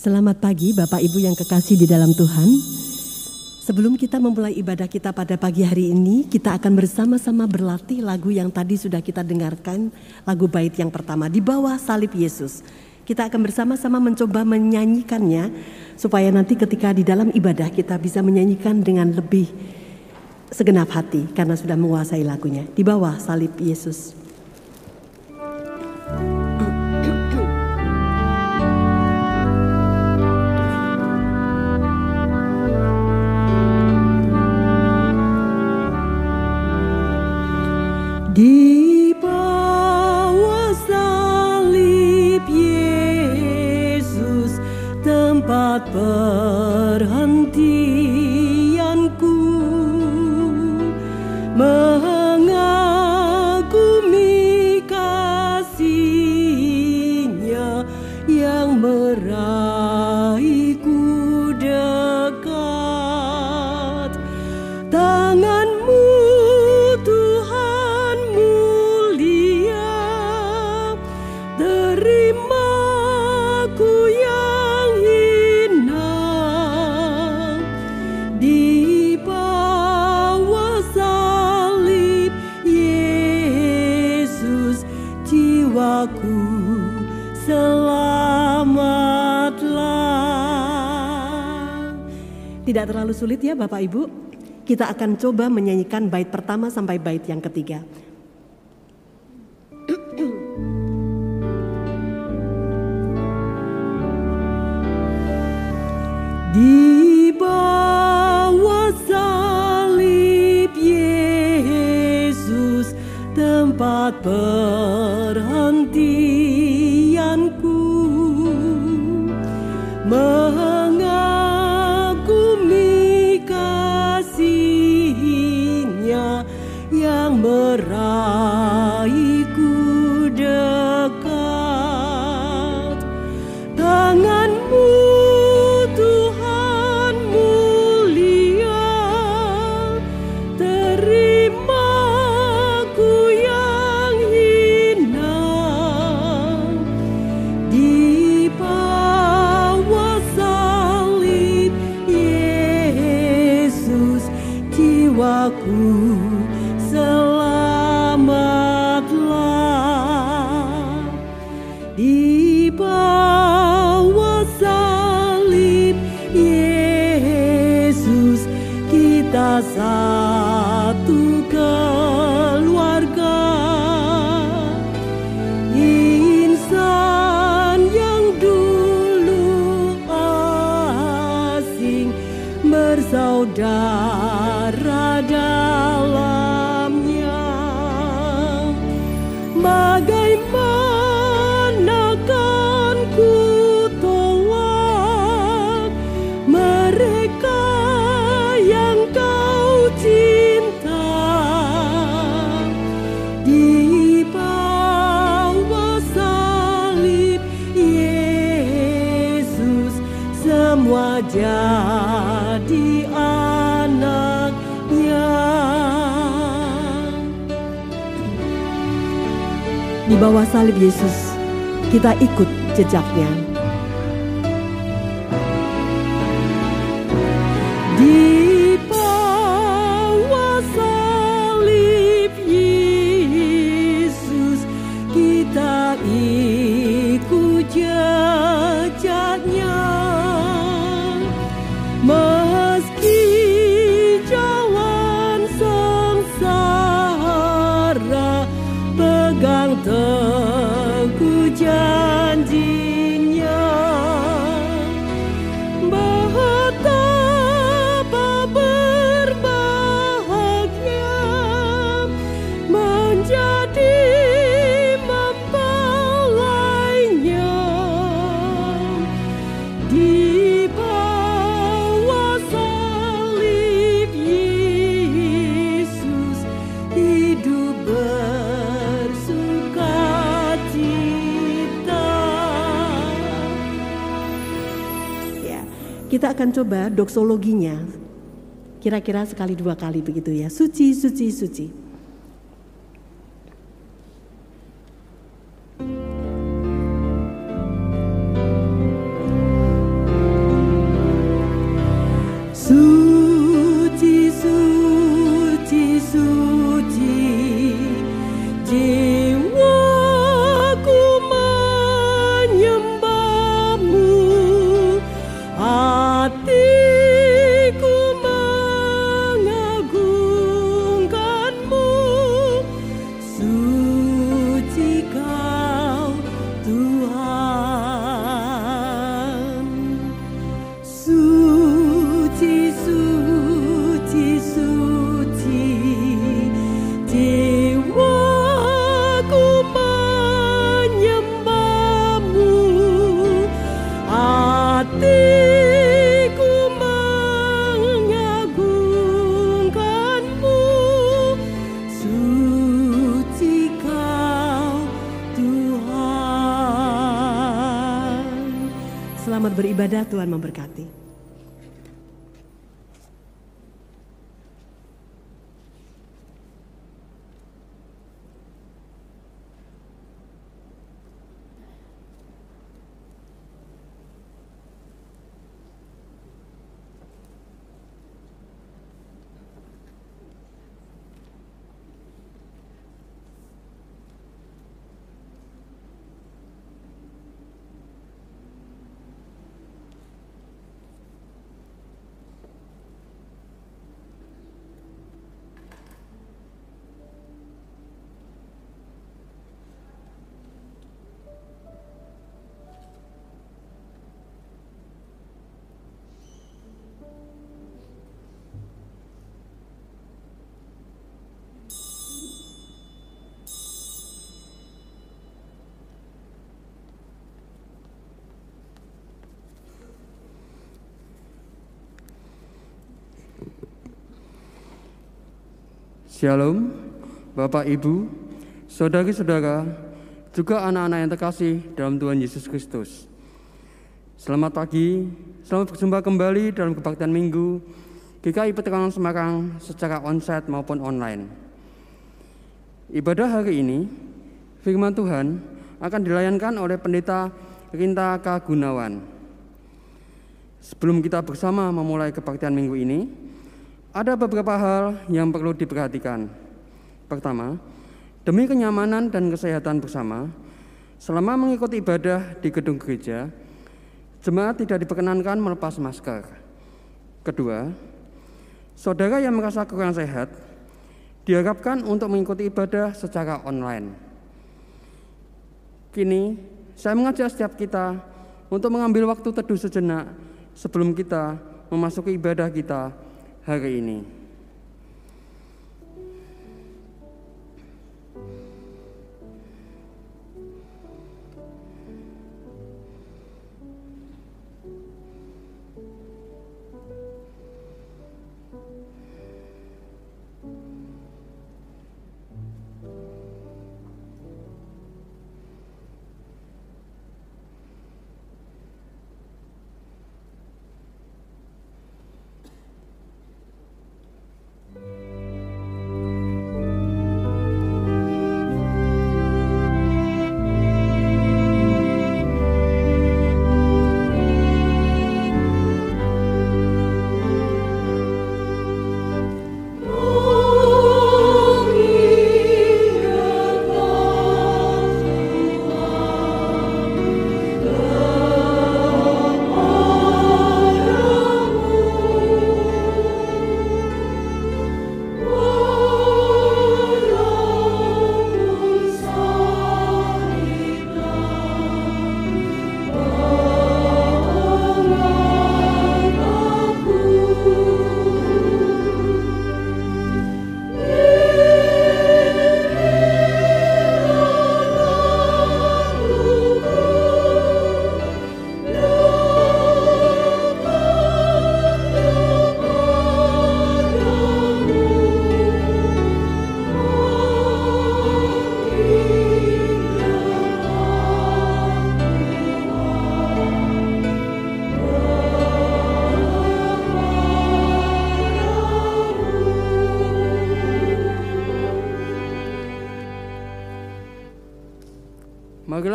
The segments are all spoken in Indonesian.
Selamat pagi Bapak Ibu yang kekasih di dalam Tuhan. Sebelum kita memulai ibadah kita pada pagi hari ini, kita akan bersama-sama berlatih lagu yang tadi sudah kita dengarkan, lagu bait yang pertama di bawah salib Yesus. Kita akan bersama-sama mencoba menyanyikannya supaya nanti ketika di dalam ibadah kita bisa menyanyikan dengan lebih segenap hati karena sudah menguasai lagunya. Di bawah salib Yesus. Terlalu sulit ya Bapak Ibu. Kita akan coba menyanyikan bait pertama sampai bait yang ketiga kita ikut jejaknya akan coba doksologinya. Kira-kira sekali dua kali begitu ya. Suci, suci, suci. Beribadah, Tuhan memberkati. Shalom, Bapak Ibu, saudari-saudara, juga anak-anak yang terkasih dalam Tuhan Yesus Kristus. Selamat pagi, selamat berjumpa kembali dalam kebaktian Minggu GKI Peterangan Semarang secara onsite maupun online. Ibadah hari ini, firman Tuhan akan dilayankan oleh Pendeta Rinta K. Gunawan. Sebelum kita bersama memulai kebaktian minggu ini, ada beberapa hal yang perlu diperhatikan. Pertama, demi kenyamanan dan kesehatan bersama, selama mengikuti ibadah di gedung gereja, jemaat tidak diperkenankan melepas masker. Kedua, saudara yang merasa kurang sehat diharapkan untuk mengikuti ibadah secara online. Kini, saya mengajak setiap kita untuk mengambil waktu teduh sejenak sebelum kita memasuki ibadah kita hari ini.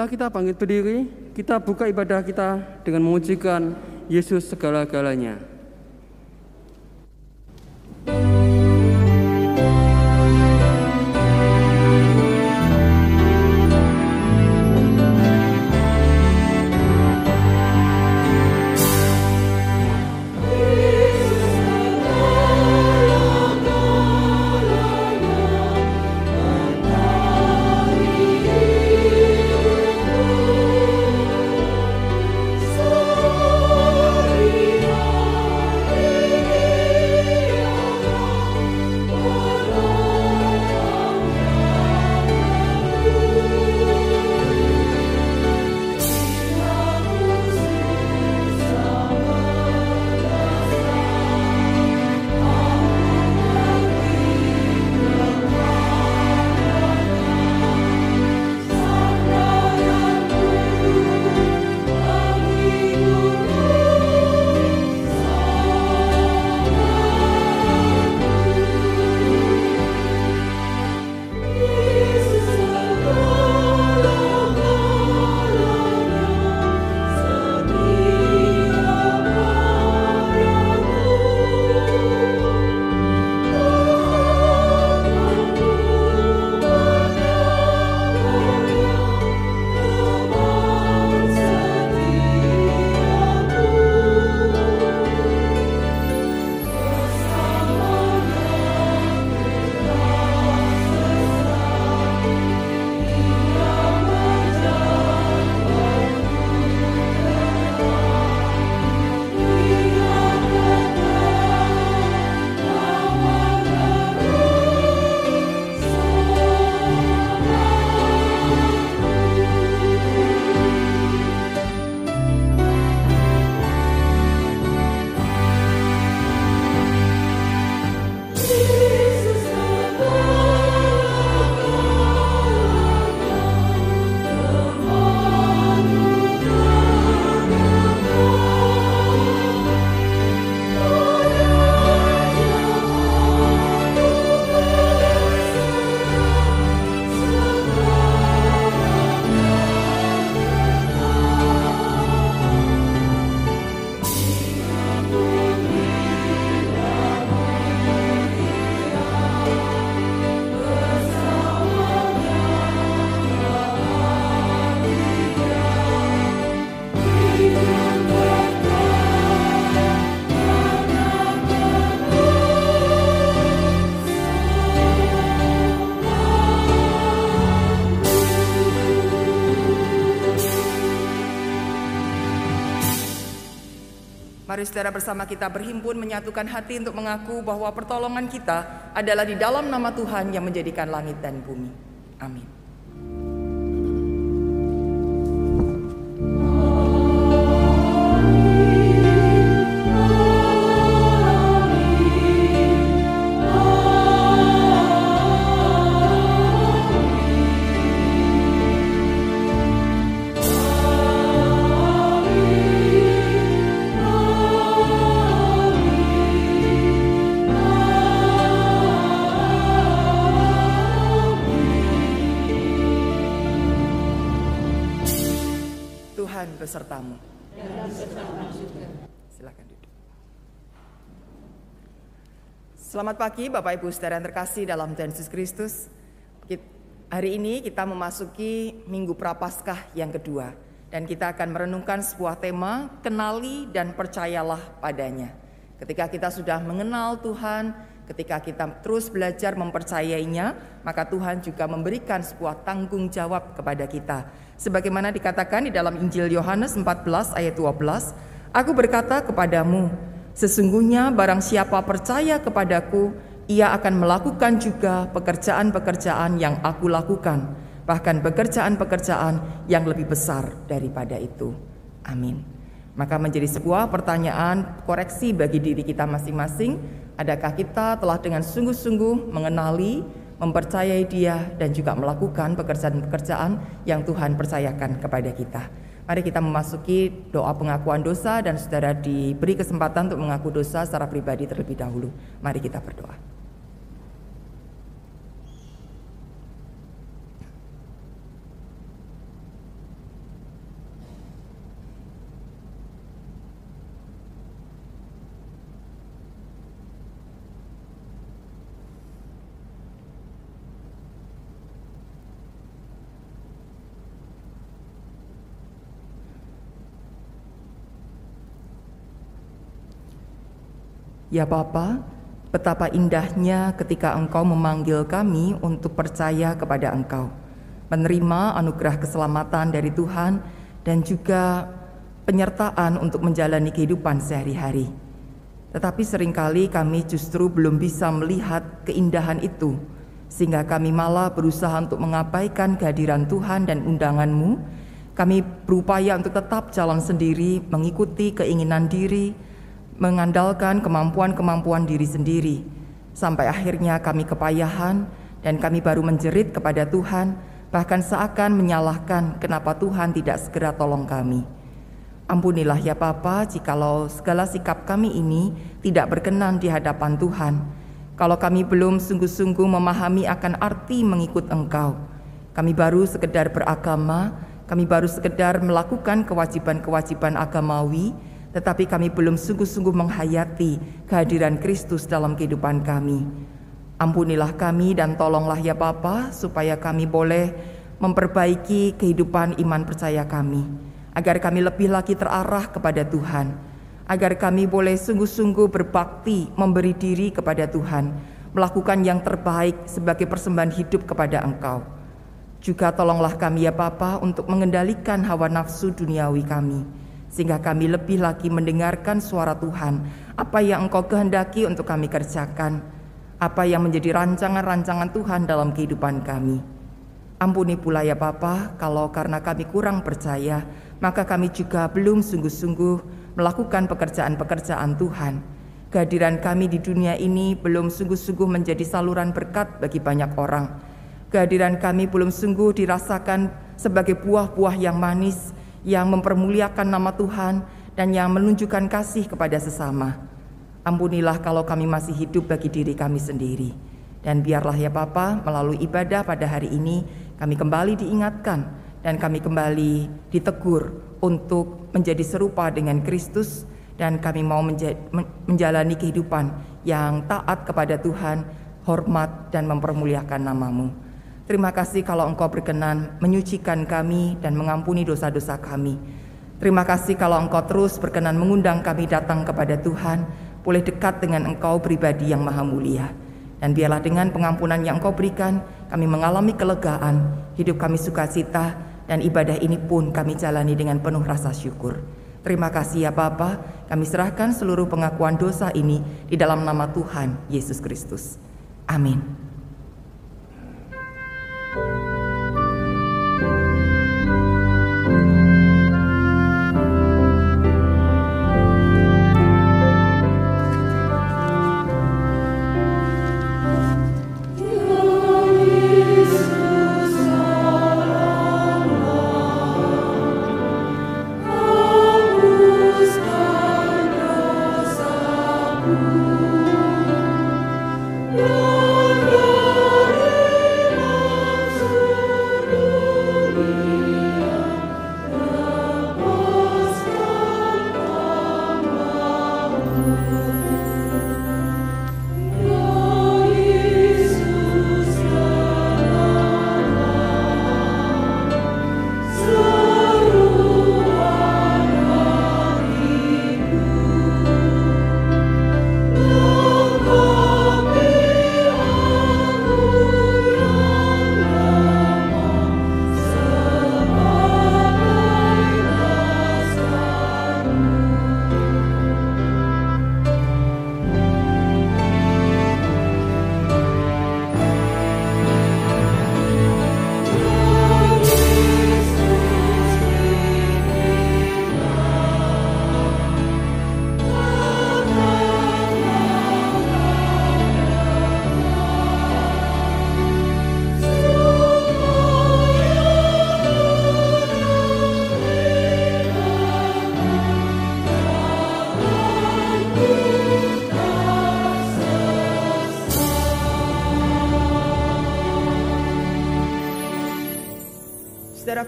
Kita bangkit berdiri, kita buka ibadah kita dengan mengujikan Yesus segala-galanya. Mari saudara bersama kita berhimpun menyatukan hati untuk mengaku bahwa pertolongan kita adalah di dalam nama Tuhan yang menjadikan langit dan bumi. Selamat pagi Bapak Ibu Saudara yang terkasih dalam Tuhan Yesus Kristus. Hari ini kita memasuki Minggu Prapaskah yang kedua dan kita akan merenungkan sebuah tema kenali dan percayalah padanya. Ketika kita sudah mengenal Tuhan, ketika kita terus belajar mempercayainya, maka Tuhan juga memberikan sebuah tanggung jawab kepada kita Sebagaimana dikatakan di dalam Injil Yohanes 14 ayat 12, Aku berkata kepadamu, sesungguhnya barang siapa percaya kepadaku, ia akan melakukan juga pekerjaan-pekerjaan yang aku lakukan, bahkan pekerjaan-pekerjaan yang lebih besar daripada itu. Amin. Maka menjadi sebuah pertanyaan koreksi bagi diri kita masing-masing, adakah kita telah dengan sungguh-sungguh mengenali mempercayai Dia dan juga melakukan pekerjaan-pekerjaan yang Tuhan percayakan kepada kita. Mari kita memasuki doa pengakuan dosa dan saudara diberi kesempatan untuk mengaku dosa secara pribadi terlebih dahulu. Mari kita berdoa. Ya Bapa, betapa indahnya ketika Engkau memanggil kami untuk percaya kepada Engkau, menerima anugerah keselamatan dari Tuhan dan juga penyertaan untuk menjalani kehidupan sehari-hari. Tetapi sering kali kami justru belum bisa melihat keindahan itu, sehingga kami malah berusaha untuk mengabaikan kehadiran Tuhan dan undanganmu. Kami berupaya untuk tetap jalan sendiri, mengikuti keinginan diri, mengandalkan kemampuan-kemampuan diri sendiri, sampai akhirnya kami kepayahan dan kami baru menjerit kepada Tuhan, bahkan seakan menyalahkan kenapa Tuhan tidak segera tolong kami. Ampunilah ya Bapa, jikalau segala sikap kami ini tidak berkenan di hadapan Tuhan. Kalau kami belum sungguh-sungguh memahami akan arti mengikut Engkau, kami baru sekedar beragama, kami baru sekedar melakukan kewajiban-kewajiban agamawi, tetapi kami belum sungguh-sungguh menghayati kehadiran Kristus dalam kehidupan kami. Ampunilah kami dan tolonglah ya Bapa supaya kami boleh memperbaiki kehidupan iman percaya kami. Agar kami lebih lagi terarah kepada Tuhan. Agar kami boleh sungguh-sungguh berbakti memberi diri kepada Tuhan. Melakukan yang terbaik sebagai persembahan hidup kepada Engkau. Juga tolonglah kami ya Bapa untuk mengendalikan hawa nafsu duniawi kami sehingga kami lebih lagi mendengarkan suara Tuhan, apa yang Engkau kehendaki untuk kami kerjakan, apa yang menjadi rancangan-rancangan Tuhan dalam kehidupan kami. Ampuni pula ya Bapa, kalau karena kami kurang percaya, maka kami juga belum sungguh-sungguh melakukan pekerjaan-pekerjaan Tuhan. Kehadiran kami di dunia ini belum sungguh-sungguh menjadi saluran berkat bagi banyak orang. Kehadiran kami belum sungguh dirasakan sebagai buah-buah yang manis yang mempermuliakan nama Tuhan dan yang menunjukkan kasih kepada sesama. Ampunilah kalau kami masih hidup bagi diri kami sendiri. Dan biarlah ya Bapa melalui ibadah pada hari ini kami kembali diingatkan dan kami kembali ditegur untuk menjadi serupa dengan Kristus dan kami mau menjalani kehidupan yang taat kepada Tuhan, hormat dan mempermuliakan namamu. Terima kasih kalau Engkau berkenan menyucikan kami dan mengampuni dosa-dosa kami. Terima kasih kalau Engkau terus berkenan mengundang kami datang kepada Tuhan, boleh dekat dengan Engkau pribadi yang maha mulia. Dan biarlah dengan pengampunan yang Engkau berikan, kami mengalami kelegaan, hidup kami sukacita, dan ibadah ini pun kami jalani dengan penuh rasa syukur. Terima kasih ya Bapa, kami serahkan seluruh pengakuan dosa ini di dalam nama Tuhan Yesus Kristus. Amin. thank you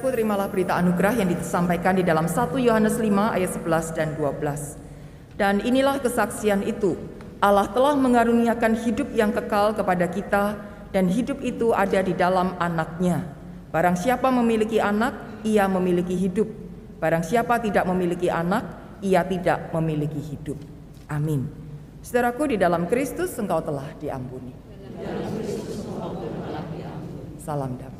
Saudaraku terimalah berita anugerah yang disampaikan di dalam 1 Yohanes 5 ayat 11 dan 12. Dan inilah kesaksian itu, Allah telah mengaruniakan hidup yang kekal kepada kita dan hidup itu ada di dalam anaknya. Barang siapa memiliki anak, ia memiliki hidup. Barang siapa tidak memiliki anak, ia tidak memiliki hidup. Amin. Saudaraku di dalam Kristus engkau telah diampuni. Salam damai.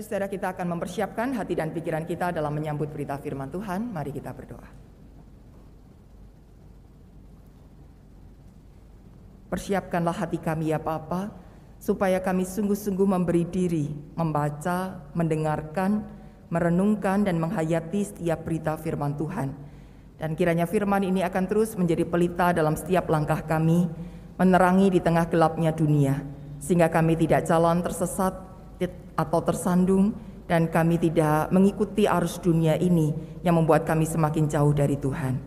Mari saudara kita akan mempersiapkan hati dan pikiran kita dalam menyambut berita firman Tuhan. Mari kita berdoa. Persiapkanlah hati kami ya Bapa, supaya kami sungguh-sungguh memberi diri, membaca, mendengarkan, merenungkan dan menghayati setiap berita firman Tuhan. Dan kiranya firman ini akan terus menjadi pelita dalam setiap langkah kami, menerangi di tengah gelapnya dunia, sehingga kami tidak jalan tersesat atau tersandung, dan kami tidak mengikuti arus dunia ini yang membuat kami semakin jauh dari Tuhan.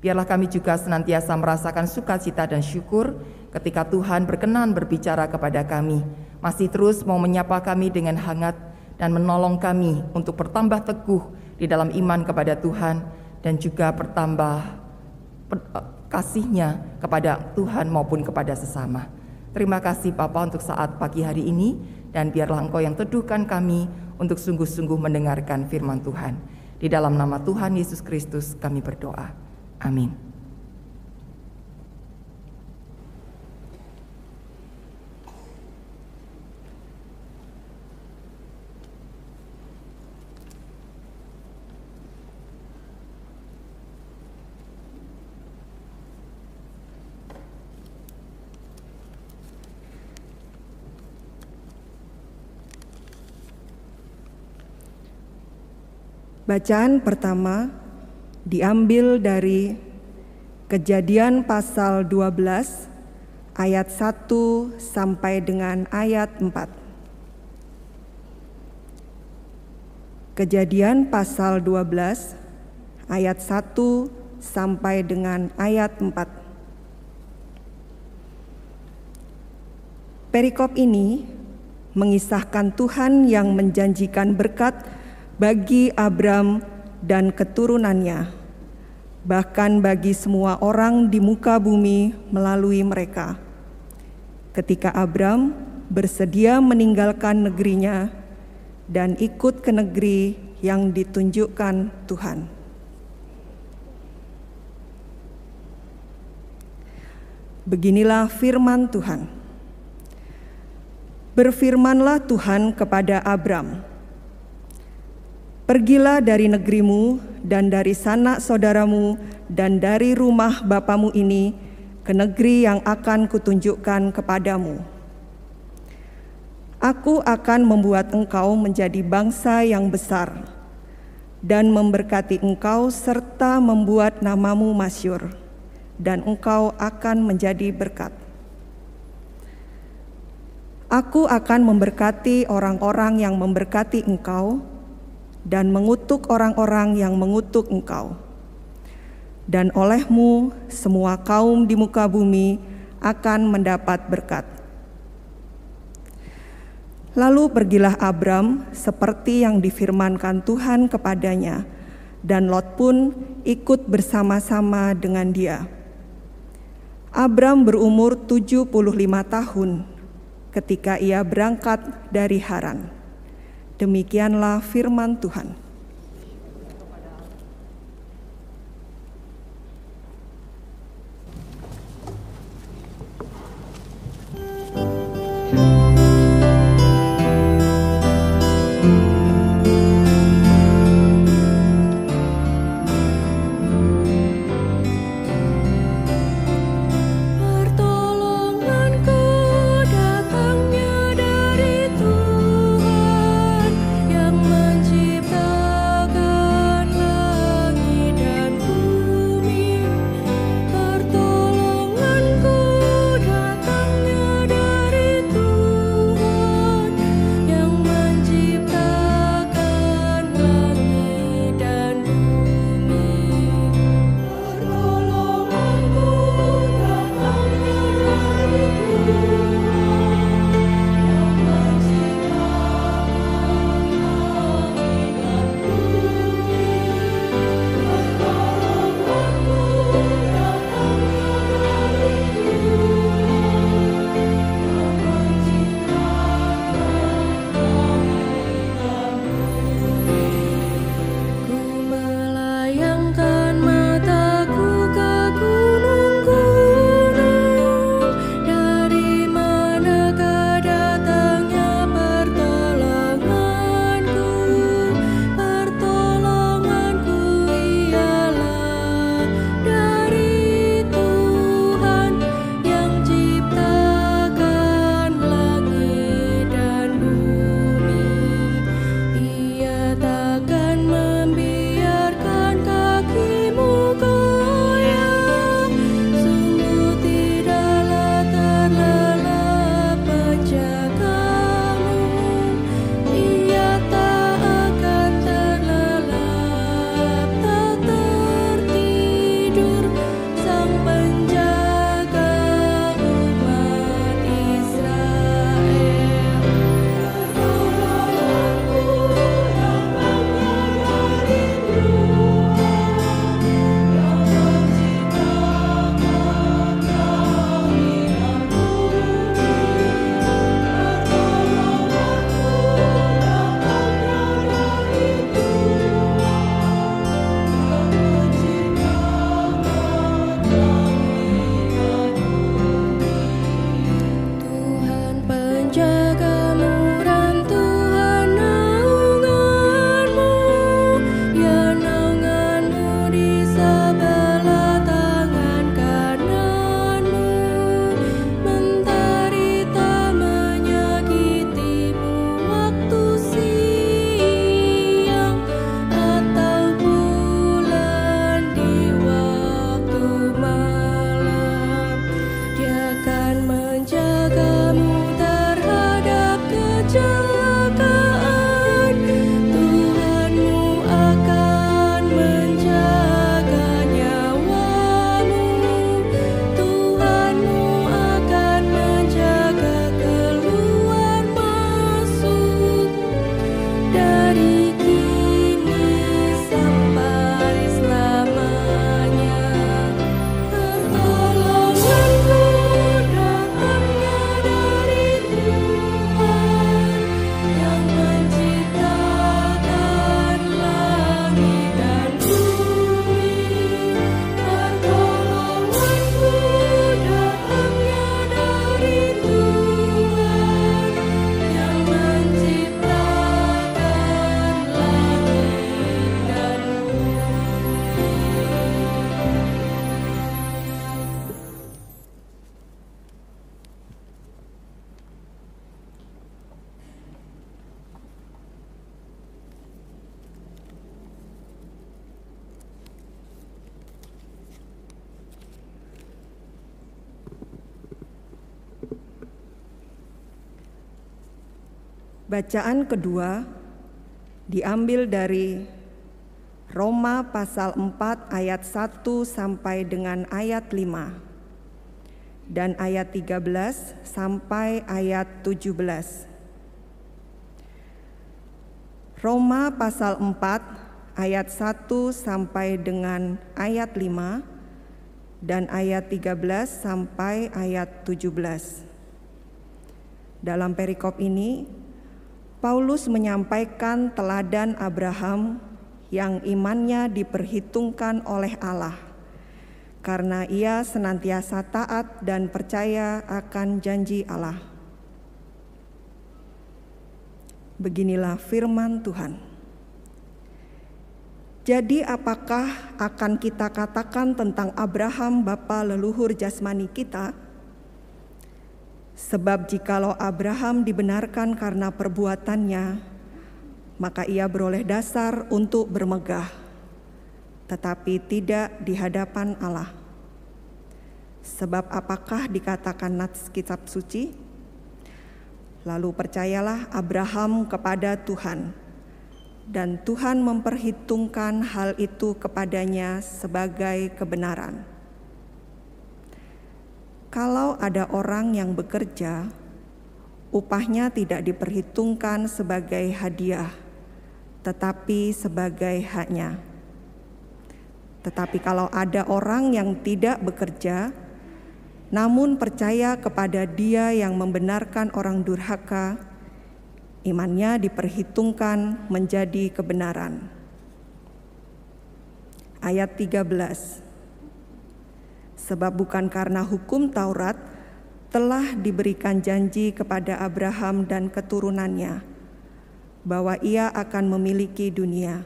Biarlah kami juga senantiasa merasakan sukacita dan syukur ketika Tuhan berkenan berbicara kepada kami, masih terus mau menyapa kami dengan hangat dan menolong kami untuk bertambah teguh di dalam iman kepada Tuhan dan juga bertambah eh, kasihnya kepada Tuhan maupun kepada sesama. Terima kasih Papa untuk saat pagi hari ini dan biarlah Engkau yang teduhkan kami untuk sungguh-sungguh mendengarkan firman Tuhan. Di dalam nama Tuhan Yesus Kristus kami berdoa. Amin. Bacaan pertama diambil dari Kejadian pasal 12 ayat 1 sampai dengan ayat 4. Kejadian pasal 12 ayat 1 sampai dengan ayat 4. Perikop ini mengisahkan Tuhan yang menjanjikan berkat bagi Abram dan keturunannya, bahkan bagi semua orang di muka bumi melalui mereka. Ketika Abram bersedia meninggalkan negerinya dan ikut ke negeri yang ditunjukkan Tuhan. Beginilah firman Tuhan. Berfirmanlah Tuhan kepada Abram, Pergilah dari negerimu dan dari sanak saudaramu dan dari rumah bapamu ini ke negeri yang akan kutunjukkan kepadamu. Aku akan membuat engkau menjadi bangsa yang besar dan memberkati engkau serta membuat namamu masyur dan engkau akan menjadi berkat. Aku akan memberkati orang-orang yang memberkati engkau dan mengutuk orang-orang yang mengutuk engkau. Dan olehmu semua kaum di muka bumi akan mendapat berkat. Lalu pergilah Abram seperti yang difirmankan Tuhan kepadanya, dan Lot pun ikut bersama-sama dengan dia. Abram berumur 75 tahun ketika ia berangkat dari Haran. Demikianlah firman Tuhan. Bacaan kedua diambil dari Roma pasal 4 ayat 1 sampai dengan ayat 5 dan ayat 13 sampai ayat 17. Roma pasal 4 ayat 1 sampai dengan ayat 5 dan ayat 13 sampai ayat 17. Dalam perikop ini Paulus menyampaikan teladan Abraham yang imannya diperhitungkan oleh Allah karena ia senantiasa taat dan percaya akan janji Allah. Beginilah firman Tuhan. Jadi apakah akan kita katakan tentang Abraham bapa leluhur jasmani kita? Sebab jikalau Abraham dibenarkan karena perbuatannya, maka ia beroleh dasar untuk bermegah tetapi tidak di hadapan Allah. Sebab apakah dikatakan nats kitab suci? Lalu percayalah Abraham kepada Tuhan, dan Tuhan memperhitungkan hal itu kepadanya sebagai kebenaran. Kalau ada orang yang bekerja, upahnya tidak diperhitungkan sebagai hadiah, tetapi sebagai haknya. Tetapi kalau ada orang yang tidak bekerja, namun percaya kepada Dia yang membenarkan orang durhaka, imannya diperhitungkan menjadi kebenaran. Ayat 13. Sebab bukan karena hukum Taurat telah diberikan janji kepada Abraham dan keturunannya bahwa ia akan memiliki dunia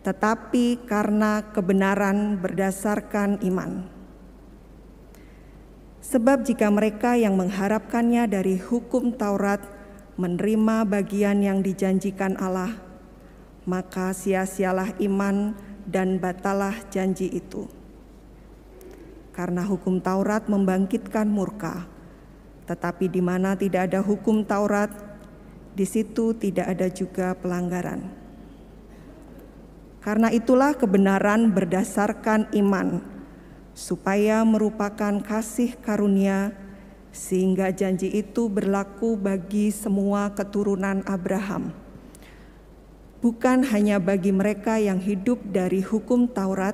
tetapi karena kebenaran berdasarkan iman. Sebab jika mereka yang mengharapkannya dari hukum Taurat menerima bagian yang dijanjikan Allah, maka sia-sialah iman dan batalah janji itu. Karena hukum Taurat membangkitkan murka, tetapi di mana tidak ada hukum Taurat, di situ tidak ada juga pelanggaran. Karena itulah kebenaran berdasarkan iman, supaya merupakan kasih karunia, sehingga janji itu berlaku bagi semua keturunan Abraham. Bukan hanya bagi mereka yang hidup dari hukum Taurat,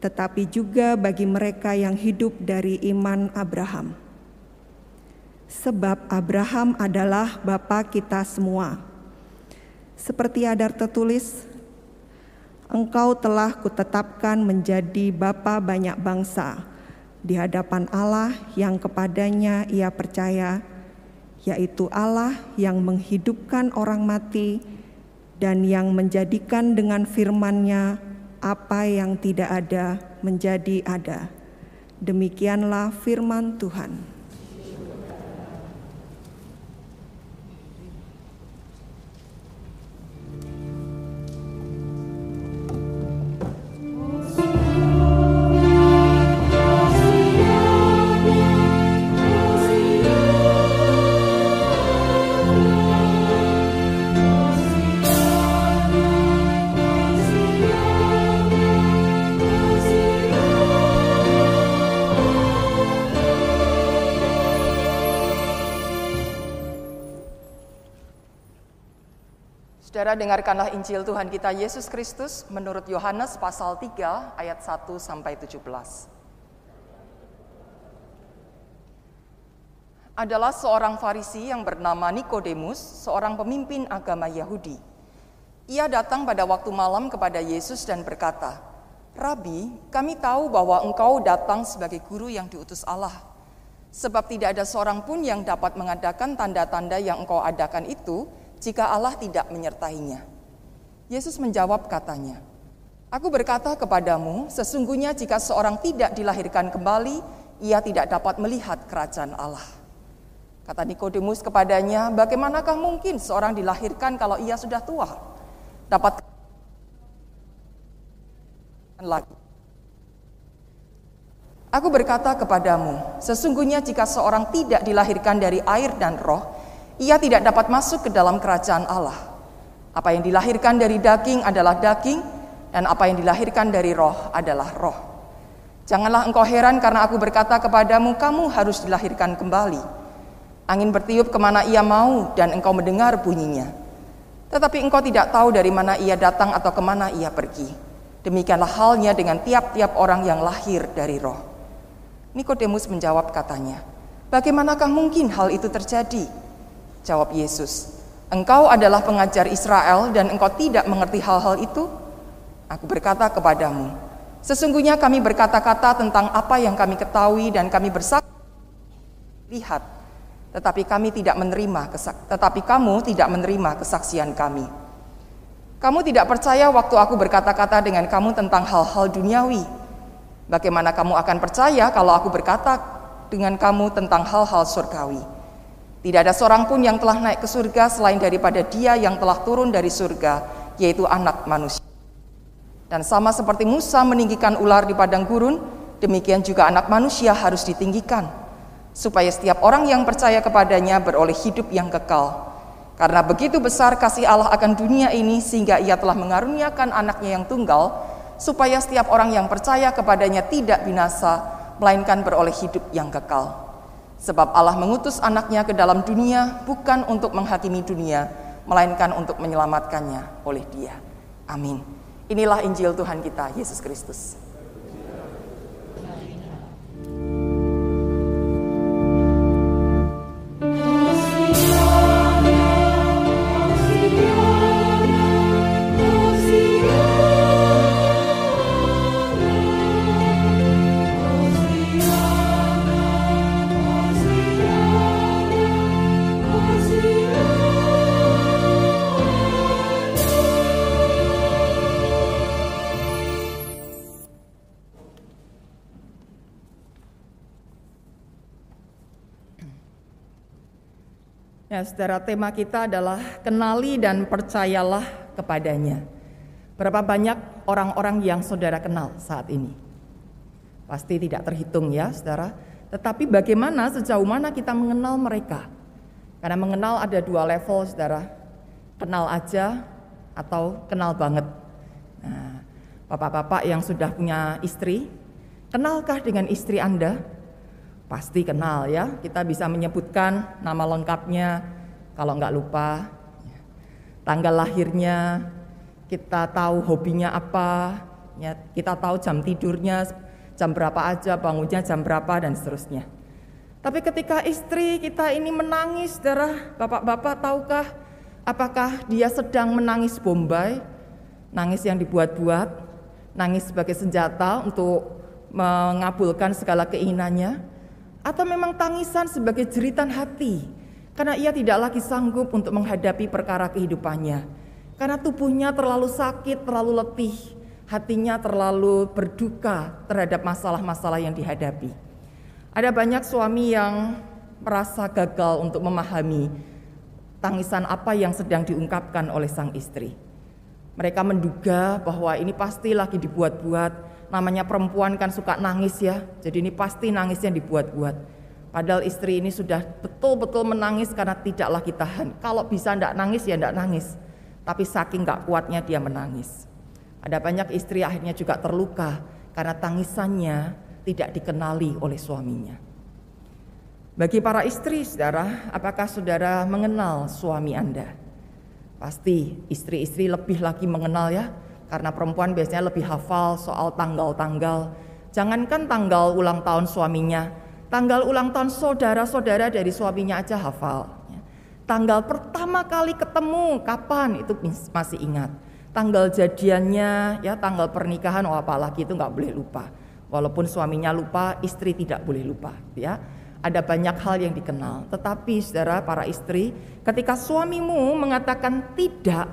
tetapi juga bagi mereka yang hidup dari iman Abraham. Sebab Abraham adalah bapa kita semua. Seperti ada tertulis, Engkau telah kutetapkan menjadi bapa banyak bangsa di hadapan Allah yang kepadanya ia percaya, yaitu Allah yang menghidupkan orang mati dan yang menjadikan dengan firman-Nya apa yang tidak ada menjadi ada. Demikianlah firman Tuhan. Saudara dengarkanlah Injil Tuhan kita Yesus Kristus menurut Yohanes pasal 3 ayat 1 sampai 17. Adalah seorang Farisi yang bernama Nikodemus, seorang pemimpin agama Yahudi. Ia datang pada waktu malam kepada Yesus dan berkata, "Rabi, kami tahu bahwa engkau datang sebagai guru yang diutus Allah. Sebab tidak ada seorang pun yang dapat mengadakan tanda-tanda yang engkau adakan itu jika Allah tidak menyertainya. Yesus menjawab katanya, Aku berkata kepadamu, sesungguhnya jika seorang tidak dilahirkan kembali, ia tidak dapat melihat kerajaan Allah. Kata Nikodemus kepadanya, bagaimanakah mungkin seorang dilahirkan kalau ia sudah tua? Dapat lagi. Aku berkata kepadamu, sesungguhnya jika seorang tidak dilahirkan dari air dan roh, ia tidak dapat masuk ke dalam kerajaan Allah. Apa yang dilahirkan dari daging adalah daging, dan apa yang dilahirkan dari roh adalah roh. Janganlah engkau heran karena aku berkata kepadamu, kamu harus dilahirkan kembali. Angin bertiup ke mana ia mau, dan engkau mendengar bunyinya. Tetapi engkau tidak tahu dari mana ia datang atau ke mana ia pergi. Demikianlah halnya dengan tiap-tiap orang yang lahir dari roh. Nikodemus menjawab katanya, Bagaimanakah mungkin hal itu terjadi? Jawab Yesus, Engkau adalah pengajar Israel dan engkau tidak mengerti hal-hal itu? Aku berkata kepadamu, sesungguhnya kami berkata-kata tentang apa yang kami ketahui dan kami bersaksi lihat, tetapi kami tidak menerima tetapi kamu tidak menerima kesaksian kami. Kamu tidak percaya waktu aku berkata-kata dengan kamu tentang hal-hal duniawi. Bagaimana kamu akan percaya kalau aku berkata dengan kamu tentang hal-hal surgawi? Tidak ada seorang pun yang telah naik ke surga selain daripada Dia yang telah turun dari surga, yaitu Anak Manusia. Dan sama seperti Musa meninggikan ular di padang gurun, demikian juga Anak Manusia harus ditinggikan, supaya setiap orang yang percaya kepadanya beroleh hidup yang kekal. Karena begitu besar kasih Allah akan dunia ini, sehingga Ia telah mengaruniakan anaknya yang tunggal, supaya setiap orang yang percaya kepadanya tidak binasa, melainkan beroleh hidup yang kekal. Sebab Allah mengutus anaknya ke dalam dunia bukan untuk menghakimi dunia, melainkan untuk menyelamatkannya oleh dia. Amin. Inilah Injil Tuhan kita, Yesus Kristus. Ya, saudara, tema kita adalah kenali dan percayalah kepadanya. Berapa banyak orang-orang yang saudara kenal saat ini? Pasti tidak terhitung ya, saudara. Tetapi bagaimana sejauh mana kita mengenal mereka? Karena mengenal ada dua level, saudara. Kenal aja atau kenal banget. Nah, bapak-bapak yang sudah punya istri, kenalkah dengan istri Anda? Pasti kenal ya, kita bisa menyebutkan nama lengkapnya kalau nggak lupa. Tanggal lahirnya, kita tahu hobinya apa, ya, kita tahu jam tidurnya, jam berapa aja, bangunnya jam berapa dan seterusnya. Tapi ketika istri kita ini menangis, darah bapak-bapak tahukah? Apakah dia sedang menangis bombay, nangis yang dibuat-buat, nangis sebagai senjata untuk mengabulkan segala keinginannya, atau memang tangisan sebagai jeritan hati karena ia tidak lagi sanggup untuk menghadapi perkara kehidupannya. Karena tubuhnya terlalu sakit, terlalu letih, hatinya terlalu berduka terhadap masalah-masalah yang dihadapi. Ada banyak suami yang merasa gagal untuk memahami tangisan apa yang sedang diungkapkan oleh sang istri. Mereka menduga bahwa ini pasti lagi dibuat-buat, namanya perempuan kan suka nangis ya. Jadi ini pasti nangisnya dibuat-buat. Padahal istri ini sudah betul-betul menangis karena tidak lagi tahan. Kalau bisa tidak nangis ya tidak nangis. Tapi saking gak kuatnya dia menangis. Ada banyak istri akhirnya juga terluka karena tangisannya tidak dikenali oleh suaminya. Bagi para istri, saudara, apakah saudara mengenal suami Anda? Pasti istri-istri lebih lagi mengenal ya, karena perempuan biasanya lebih hafal soal tanggal-tanggal. Jangankan tanggal ulang tahun suaminya, tanggal ulang tahun saudara-saudara dari suaminya aja hafal. Tanggal pertama kali ketemu kapan itu masih ingat. Tanggal jadiannya, ya tanggal pernikahan, oh apalagi itu nggak boleh lupa. Walaupun suaminya lupa, istri tidak boleh lupa. Ya, ada banyak hal yang dikenal. Tetapi saudara para istri, ketika suamimu mengatakan tidak,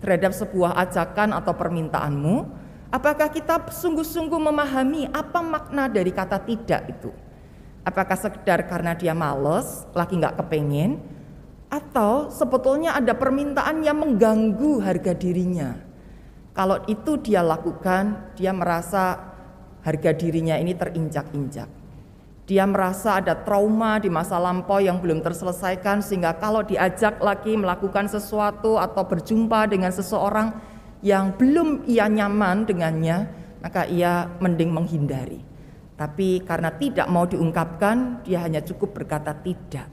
terhadap sebuah ajakan atau permintaanmu, apakah kita sungguh-sungguh memahami apa makna dari kata tidak itu? Apakah sekedar karena dia males, lagi nggak kepengen, atau sebetulnya ada permintaan yang mengganggu harga dirinya? Kalau itu dia lakukan, dia merasa harga dirinya ini terinjak-injak. Dia merasa ada trauma di masa lampau yang belum terselesaikan sehingga kalau diajak lagi melakukan sesuatu atau berjumpa dengan seseorang yang belum ia nyaman dengannya, maka ia mending menghindari. Tapi karena tidak mau diungkapkan, dia hanya cukup berkata tidak.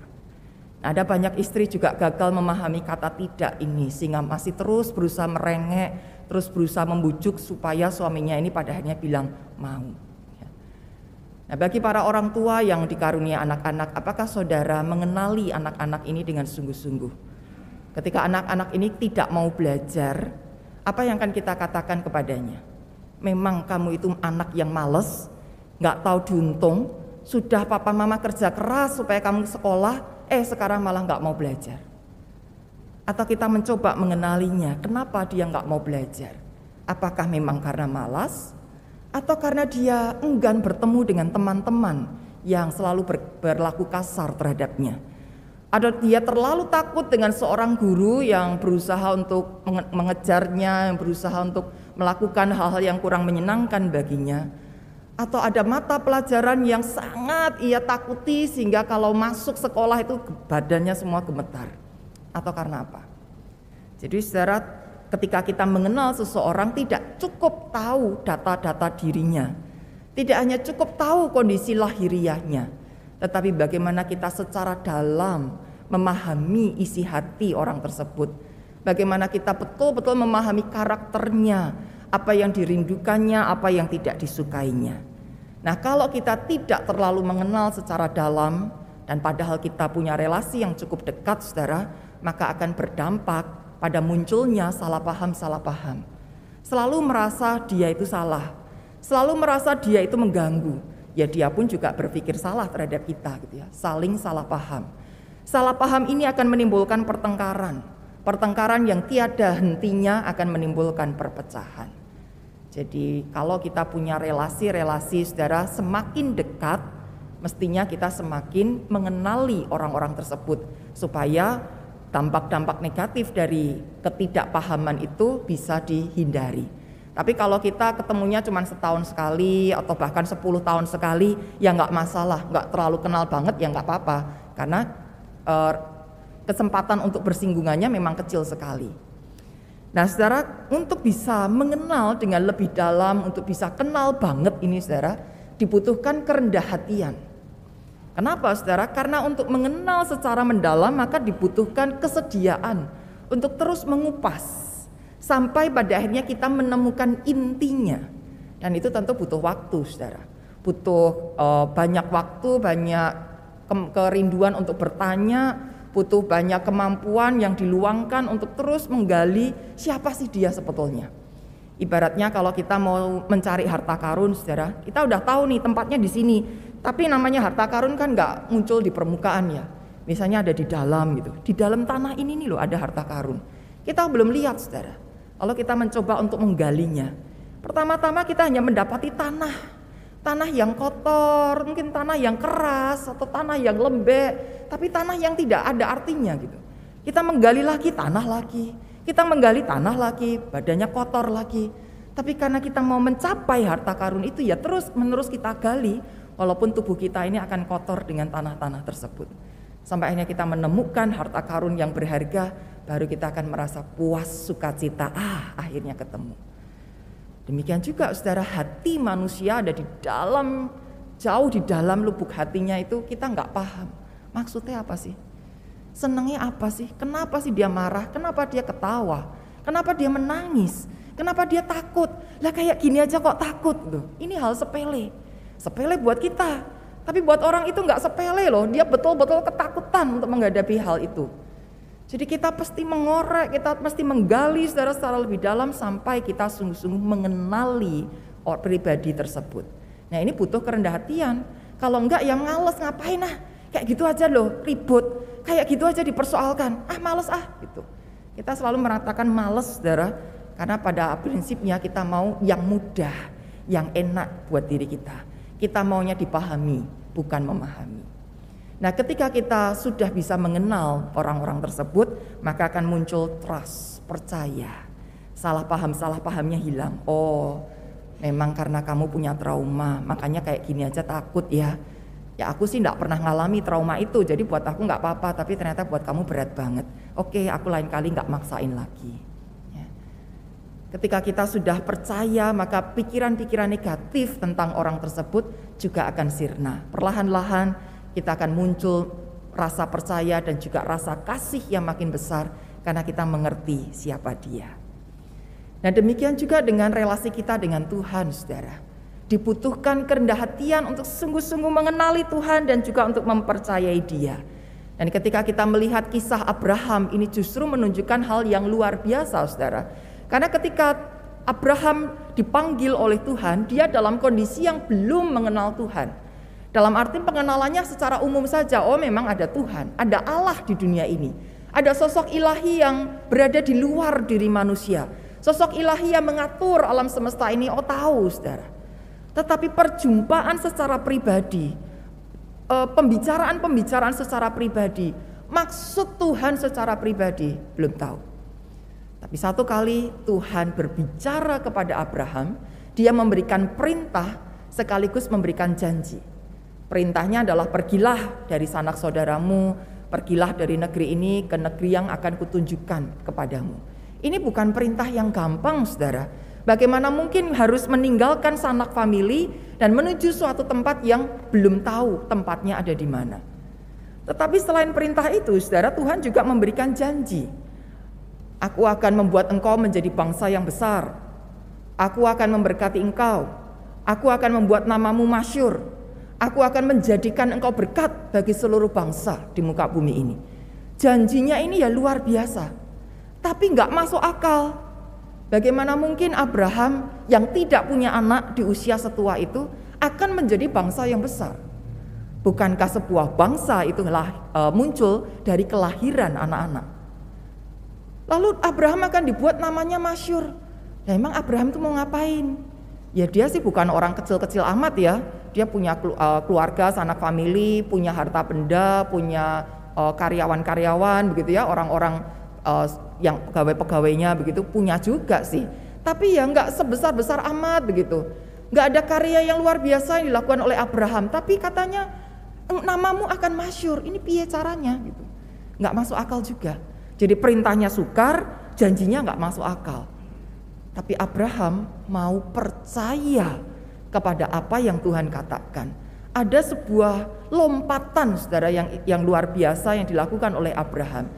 Ada banyak istri juga gagal memahami kata tidak ini sehingga masih terus berusaha merengek, terus berusaha membujuk supaya suaminya ini pada akhirnya bilang mau. Nah, bagi para orang tua yang dikarunia anak-anak, apakah saudara mengenali anak-anak ini dengan sungguh-sungguh? Ketika anak-anak ini tidak mau belajar, apa yang akan kita katakan kepadanya? Memang kamu itu anak yang males, nggak tahu diuntung, sudah papa mama kerja keras supaya kamu sekolah, eh sekarang malah nggak mau belajar. Atau kita mencoba mengenalinya, kenapa dia nggak mau belajar? Apakah memang karena malas? Atau karena dia enggan bertemu dengan teman-teman yang selalu ber, berlaku kasar terhadapnya. Ada dia terlalu takut dengan seorang guru yang berusaha untuk mengejarnya, yang berusaha untuk melakukan hal-hal yang kurang menyenangkan baginya. Atau ada mata pelajaran yang sangat ia takuti sehingga kalau masuk sekolah itu badannya semua gemetar. Atau karena apa? Jadi saudara ketika kita mengenal seseorang tidak cukup tahu data-data dirinya. Tidak hanya cukup tahu kondisi lahiriahnya, tetapi bagaimana kita secara dalam memahami isi hati orang tersebut. Bagaimana kita betul-betul memahami karakternya, apa yang dirindukannya, apa yang tidak disukainya. Nah, kalau kita tidak terlalu mengenal secara dalam dan padahal kita punya relasi yang cukup dekat, Saudara, maka akan berdampak pada munculnya salah paham-salah paham. Selalu merasa dia itu salah, selalu merasa dia itu mengganggu. Ya dia pun juga berpikir salah terhadap kita gitu ya, saling salah paham. Salah paham ini akan menimbulkan pertengkaran. Pertengkaran yang tiada hentinya akan menimbulkan perpecahan. Jadi kalau kita punya relasi-relasi saudara semakin dekat, mestinya kita semakin mengenali orang-orang tersebut supaya dampak-dampak negatif dari ketidakpahaman itu bisa dihindari. Tapi kalau kita ketemunya cuma setahun sekali atau bahkan 10 tahun sekali, ya nggak masalah, nggak terlalu kenal banget ya nggak apa-apa, karena eh, kesempatan untuk bersinggungannya memang kecil sekali. Nah, saudara, untuk bisa mengenal dengan lebih dalam, untuk bisa kenal banget ini, saudara, dibutuhkan kerendah hatian. Kenapa saudara? Karena untuk mengenal secara mendalam maka dibutuhkan kesediaan untuk terus mengupas sampai pada akhirnya kita menemukan intinya. Dan itu tentu butuh waktu saudara. Butuh uh, banyak waktu, banyak ke kerinduan untuk bertanya, butuh banyak kemampuan yang diluangkan untuk terus menggali siapa sih dia sebetulnya. Ibaratnya kalau kita mau mencari harta karun, saudara, kita udah tahu nih tempatnya di sini. Tapi namanya harta karun kan nggak muncul di permukaan ya. Misalnya ada di dalam gitu. Di dalam tanah ini nih loh ada harta karun. Kita belum lihat saudara. Kalau kita mencoba untuk menggalinya. Pertama-tama kita hanya mendapati tanah. Tanah yang kotor, mungkin tanah yang keras atau tanah yang lembek. Tapi tanah yang tidak ada artinya gitu. Kita menggali lagi tanah lagi. Kita menggali tanah lagi, badannya kotor lagi. Tapi karena kita mau mencapai harta karun itu ya terus menerus kita gali walaupun tubuh kita ini akan kotor dengan tanah-tanah tersebut. Sampai akhirnya kita menemukan harta karun yang berharga, baru kita akan merasa puas sukacita. Ah, akhirnya ketemu. Demikian juga saudara hati manusia ada di dalam jauh di dalam lubuk hatinya itu kita nggak paham. Maksudnya apa sih? Senangnya apa sih? Kenapa sih dia marah? Kenapa dia ketawa? Kenapa dia menangis? Kenapa dia takut? Lah kayak gini aja kok takut tuh. Ini hal sepele. Sepele buat kita, tapi buat orang itu nggak sepele loh. Dia betul-betul ketakutan untuk menghadapi hal itu. Jadi kita pasti mengorek, kita pasti menggali secara secara lebih dalam sampai kita sungguh-sungguh mengenali pribadi tersebut. Nah ini butuh kerendahan hatian. Kalau enggak yang males ngapain ah, kayak gitu aja loh, ribut, kayak gitu aja dipersoalkan, ah males ah gitu. Kita selalu meratakan males saudara, karena pada prinsipnya kita mau yang mudah, yang enak buat diri kita. Kita maunya dipahami, bukan memahami. Nah, ketika kita sudah bisa mengenal orang-orang tersebut, maka akan muncul trust, percaya. Salah paham, salah pahamnya hilang. Oh, memang karena kamu punya trauma, makanya kayak gini aja takut ya. Ya aku sih tidak pernah ngalami trauma itu, jadi buat aku nggak apa-apa, tapi ternyata buat kamu berat banget. Oke, aku lain kali nggak maksain lagi. Ketika kita sudah percaya, maka pikiran-pikiran negatif tentang orang tersebut juga akan sirna. Perlahan-lahan kita akan muncul rasa percaya dan juga rasa kasih yang makin besar karena kita mengerti siapa dia. Nah demikian juga dengan relasi kita dengan Tuhan, saudara. Dibutuhkan kerendah hatian untuk sungguh-sungguh mengenali Tuhan dan juga untuk mempercayai Dia. Dan ketika kita melihat kisah Abraham ini justru menunjukkan hal yang luar biasa, saudara. Karena ketika Abraham dipanggil oleh Tuhan, dia dalam kondisi yang belum mengenal Tuhan. Dalam arti pengenalannya secara umum saja, oh memang ada Tuhan, ada Allah di dunia ini. Ada sosok ilahi yang berada di luar diri manusia. Sosok ilahi yang mengatur alam semesta ini, oh tahu saudara. Tetapi perjumpaan secara pribadi, eh, pembicaraan-pembicaraan secara pribadi, maksud Tuhan secara pribadi belum tahu. Tapi satu kali Tuhan berbicara kepada Abraham, dia memberikan perintah sekaligus memberikan janji. Perintahnya adalah pergilah dari sanak saudaramu, pergilah dari negeri ini ke negeri yang akan kutunjukkan kepadamu. Ini bukan perintah yang gampang, saudara. Bagaimana mungkin harus meninggalkan sanak famili dan menuju suatu tempat yang belum tahu tempatnya ada di mana. Tetapi selain perintah itu, saudara Tuhan juga memberikan janji. Aku akan membuat engkau menjadi bangsa yang besar. Aku akan memberkati engkau. Aku akan membuat namamu masyur. Aku akan menjadikan engkau berkat bagi seluruh bangsa di muka bumi ini. Janjinya ini ya luar biasa. Tapi nggak masuk akal Bagaimana mungkin Abraham yang tidak punya anak di usia setua itu akan menjadi bangsa yang besar? Bukankah sebuah bangsa itu uh, muncul dari kelahiran anak-anak? Lalu Abraham akan dibuat namanya masyur. Nah, emang Abraham itu mau ngapain? Ya dia sih bukan orang kecil-kecil amat ya. Dia punya uh, keluarga, sanak famili, punya harta benda, punya uh, karyawan-karyawan begitu ya, orang-orang uh, yang pegawai-pegawainya begitu punya juga sih. Tapi ya nggak sebesar-besar amat begitu. Nggak ada karya yang luar biasa yang dilakukan oleh Abraham. Tapi katanya namamu akan masyur. Ini piye caranya gitu. Nggak masuk akal juga. Jadi perintahnya sukar, janjinya nggak masuk akal. Tapi Abraham mau percaya kepada apa yang Tuhan katakan. Ada sebuah lompatan saudara yang yang luar biasa yang dilakukan oleh Abraham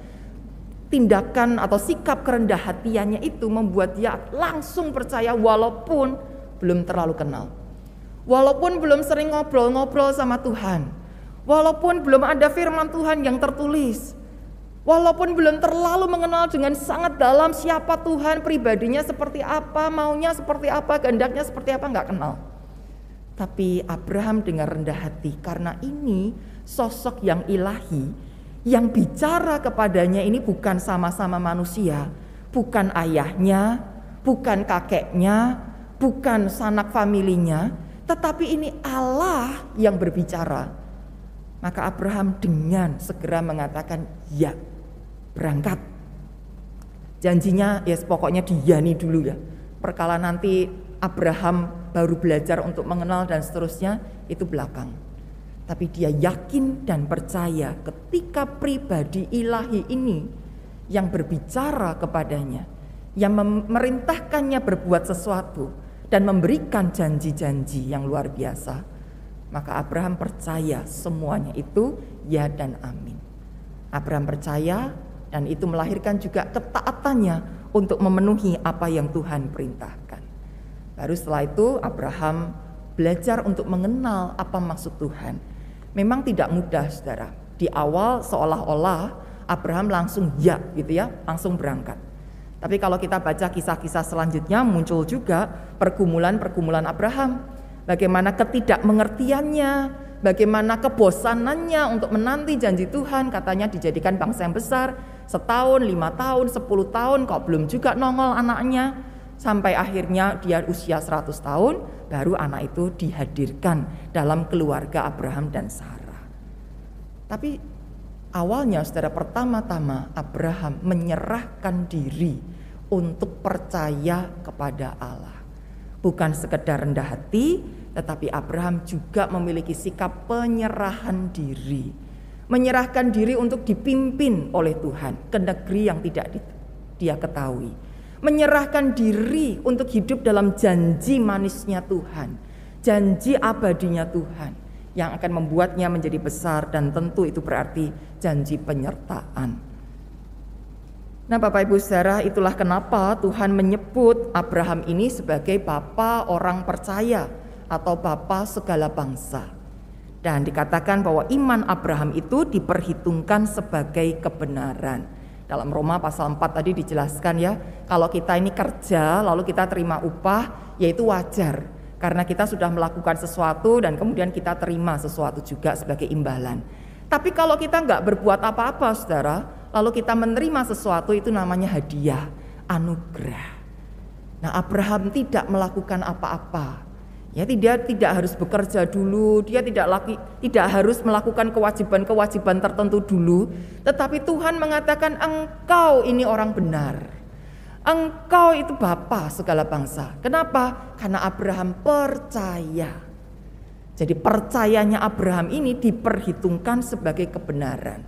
tindakan atau sikap kerendah hatiannya itu membuat dia langsung percaya walaupun belum terlalu kenal. Walaupun belum sering ngobrol-ngobrol sama Tuhan. Walaupun belum ada firman Tuhan yang tertulis. Walaupun belum terlalu mengenal dengan sangat dalam siapa Tuhan, pribadinya seperti apa, maunya seperti apa, kehendaknya seperti apa, nggak kenal. Tapi Abraham dengan rendah hati karena ini sosok yang ilahi yang bicara kepadanya ini bukan sama-sama manusia, bukan ayahnya, bukan kakeknya, bukan sanak familinya, tetapi ini Allah yang berbicara. Maka Abraham dengan segera mengatakan ya, berangkat. Janjinya ya yes, pokoknya diyani dulu ya. Perkala nanti Abraham baru belajar untuk mengenal dan seterusnya itu belakang. Tapi dia yakin dan percaya ketika pribadi ilahi ini yang berbicara kepadanya, yang memerintahkannya berbuat sesuatu dan memberikan janji-janji yang luar biasa, maka Abraham percaya semuanya itu ya dan amin. Abraham percaya dan itu melahirkan juga ketaatannya untuk memenuhi apa yang Tuhan perintahkan. Baru setelah itu Abraham belajar untuk mengenal apa maksud Tuhan memang tidak mudah saudara. Di awal seolah-olah Abraham langsung ya gitu ya, langsung berangkat. Tapi kalau kita baca kisah-kisah selanjutnya muncul juga pergumulan-pergumulan Abraham. Bagaimana ketidakmengertiannya, bagaimana kebosanannya untuk menanti janji Tuhan, katanya dijadikan bangsa yang besar, setahun, lima tahun, sepuluh tahun, kok belum juga nongol anaknya, sampai akhirnya dia usia 100 tahun, baru anak itu dihadirkan dalam keluarga Abraham dan Sarah. Tapi awalnya saudara pertama-tama Abraham menyerahkan diri untuk percaya kepada Allah. Bukan sekedar rendah hati, tetapi Abraham juga memiliki sikap penyerahan diri. Menyerahkan diri untuk dipimpin oleh Tuhan ke negeri yang tidak dia ketahui. Menyerahkan diri untuk hidup dalam janji manisnya Tuhan. Janji abadinya Tuhan yang akan membuatnya menjadi besar dan tentu itu berarti janji penyertaan. Nah Bapak Ibu saudara itulah kenapa Tuhan menyebut Abraham ini sebagai bapa orang percaya atau bapa segala bangsa. Dan dikatakan bahwa iman Abraham itu diperhitungkan sebagai kebenaran. Dalam Roma pasal 4 tadi dijelaskan ya, kalau kita ini kerja lalu kita terima upah, yaitu wajar. Karena kita sudah melakukan sesuatu dan kemudian kita terima sesuatu juga sebagai imbalan. Tapi kalau kita nggak berbuat apa-apa saudara, lalu kita menerima sesuatu itu namanya hadiah, anugerah. Nah Abraham tidak melakukan apa-apa. Ya, tidak tidak harus bekerja dulu, dia tidak lagi tidak harus melakukan kewajiban-kewajiban tertentu dulu, tetapi Tuhan mengatakan engkau ini orang benar. Engkau itu bapa segala bangsa. Kenapa? Karena Abraham percaya. Jadi percayanya Abraham ini diperhitungkan sebagai kebenaran.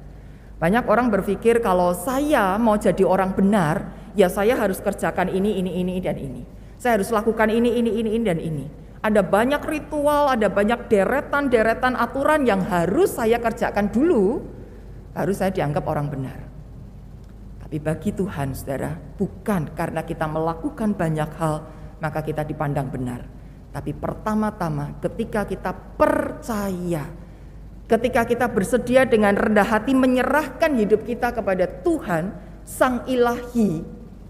Banyak orang berpikir kalau saya mau jadi orang benar, ya saya harus kerjakan ini, ini, ini, dan ini. Saya harus lakukan ini, ini, ini, ini, dan ini. Ada banyak ritual, ada banyak deretan-deretan aturan yang harus saya kerjakan dulu, harus saya dianggap orang benar. Tapi bagi Tuhan, saudara, bukan karena kita melakukan banyak hal, maka kita dipandang benar. Tapi pertama-tama ketika kita percaya, ketika kita bersedia dengan rendah hati menyerahkan hidup kita kepada Tuhan, Sang Ilahi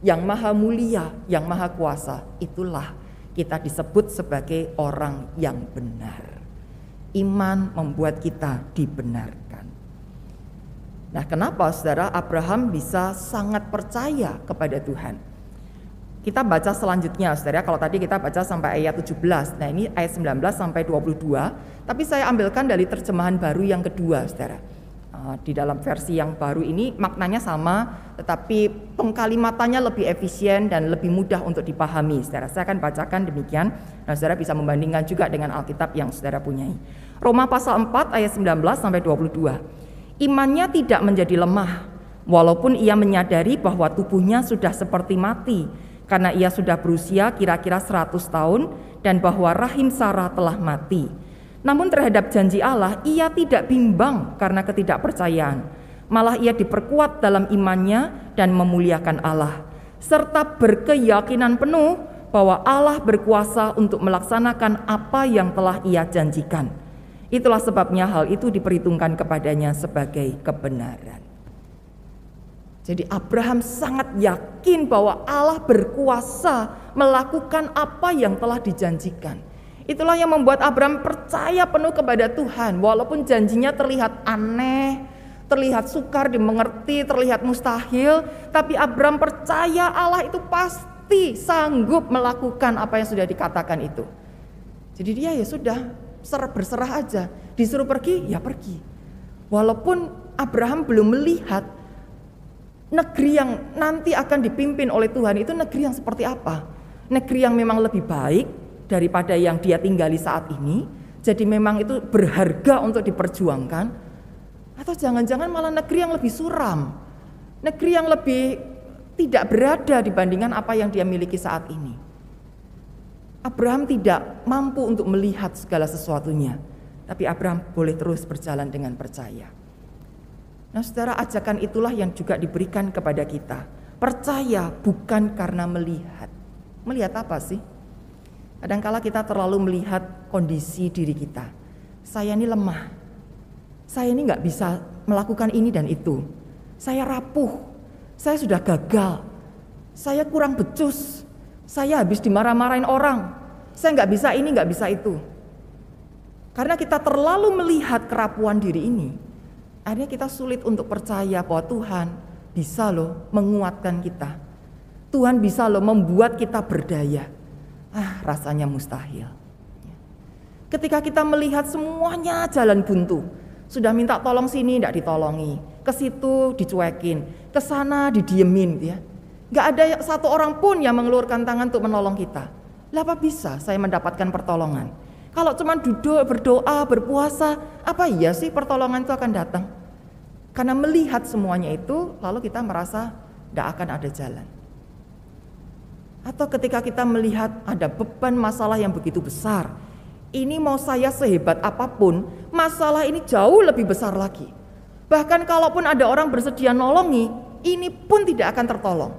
yang maha mulia, yang maha kuasa, itulah kita disebut sebagai orang yang benar. Iman membuat kita dibenarkan. Nah, kenapa saudara Abraham bisa sangat percaya kepada Tuhan? Kita baca selanjutnya, saudara. Kalau tadi kita baca sampai ayat 17, nah ini ayat 19 sampai 22. Tapi saya ambilkan dari terjemahan baru yang kedua, saudara. Eh, di dalam versi yang baru ini maknanya sama, tetapi pengkalimatannya lebih efisien dan lebih mudah untuk dipahami. Saudara, saya akan bacakan demikian. Nah, saudara bisa membandingkan juga dengan Alkitab yang saudara punyai. Roma pasal 4 ayat 19 sampai 22. Imannya tidak menjadi lemah, walaupun ia menyadari bahwa tubuhnya sudah seperti mati, karena ia sudah berusia kira-kira 100 tahun dan bahwa rahim Sarah telah mati. Namun terhadap janji Allah ia tidak bimbang karena ketidakpercayaan. Malah ia diperkuat dalam imannya dan memuliakan Allah. Serta berkeyakinan penuh bahwa Allah berkuasa untuk melaksanakan apa yang telah ia janjikan. Itulah sebabnya hal itu diperhitungkan kepadanya sebagai kebenaran. Jadi Abraham sangat yakin bahwa Allah berkuasa melakukan apa yang telah dijanjikan. Itulah yang membuat Abraham percaya penuh kepada Tuhan. Walaupun janjinya terlihat aneh, terlihat sukar dimengerti, terlihat mustahil. Tapi Abraham percaya Allah itu pasti sanggup melakukan apa yang sudah dikatakan itu. Jadi dia ya sudah berserah aja. Disuruh pergi, ya pergi. Walaupun Abraham belum melihat negeri yang nanti akan dipimpin oleh Tuhan itu negeri yang seperti apa. Negeri yang memang lebih baik, daripada yang dia tinggali saat ini. Jadi memang itu berharga untuk diperjuangkan. Atau jangan-jangan malah negeri yang lebih suram. Negeri yang lebih tidak berada dibandingkan apa yang dia miliki saat ini. Abraham tidak mampu untuk melihat segala sesuatunya. Tapi Abraham boleh terus berjalan dengan percaya. Nah saudara ajakan itulah yang juga diberikan kepada kita. Percaya bukan karena melihat. Melihat apa sih? Kadangkala kita terlalu melihat kondisi diri kita. Saya ini lemah. Saya ini nggak bisa melakukan ini dan itu. Saya rapuh. Saya sudah gagal. Saya kurang becus. Saya habis dimarah-marahin orang. Saya nggak bisa ini, nggak bisa itu. Karena kita terlalu melihat kerapuan diri ini, akhirnya kita sulit untuk percaya bahwa Tuhan bisa loh menguatkan kita. Tuhan bisa loh membuat kita berdaya ah rasanya mustahil. Ketika kita melihat semuanya jalan buntu, sudah minta tolong sini tidak ditolongi, ke situ dicuekin, ke sana didiemin ya. Gak ada satu orang pun yang mengeluarkan tangan untuk menolong kita. Lah apa bisa saya mendapatkan pertolongan? Kalau cuma duduk, berdoa, berpuasa, apa iya sih pertolongan itu akan datang? Karena melihat semuanya itu, lalu kita merasa tidak akan ada jalan. Atau ketika kita melihat ada beban masalah yang begitu besar, ini mau saya sehebat apa pun, masalah ini jauh lebih besar lagi. Bahkan kalaupun ada orang bersedia nolongi, ini pun tidak akan tertolong.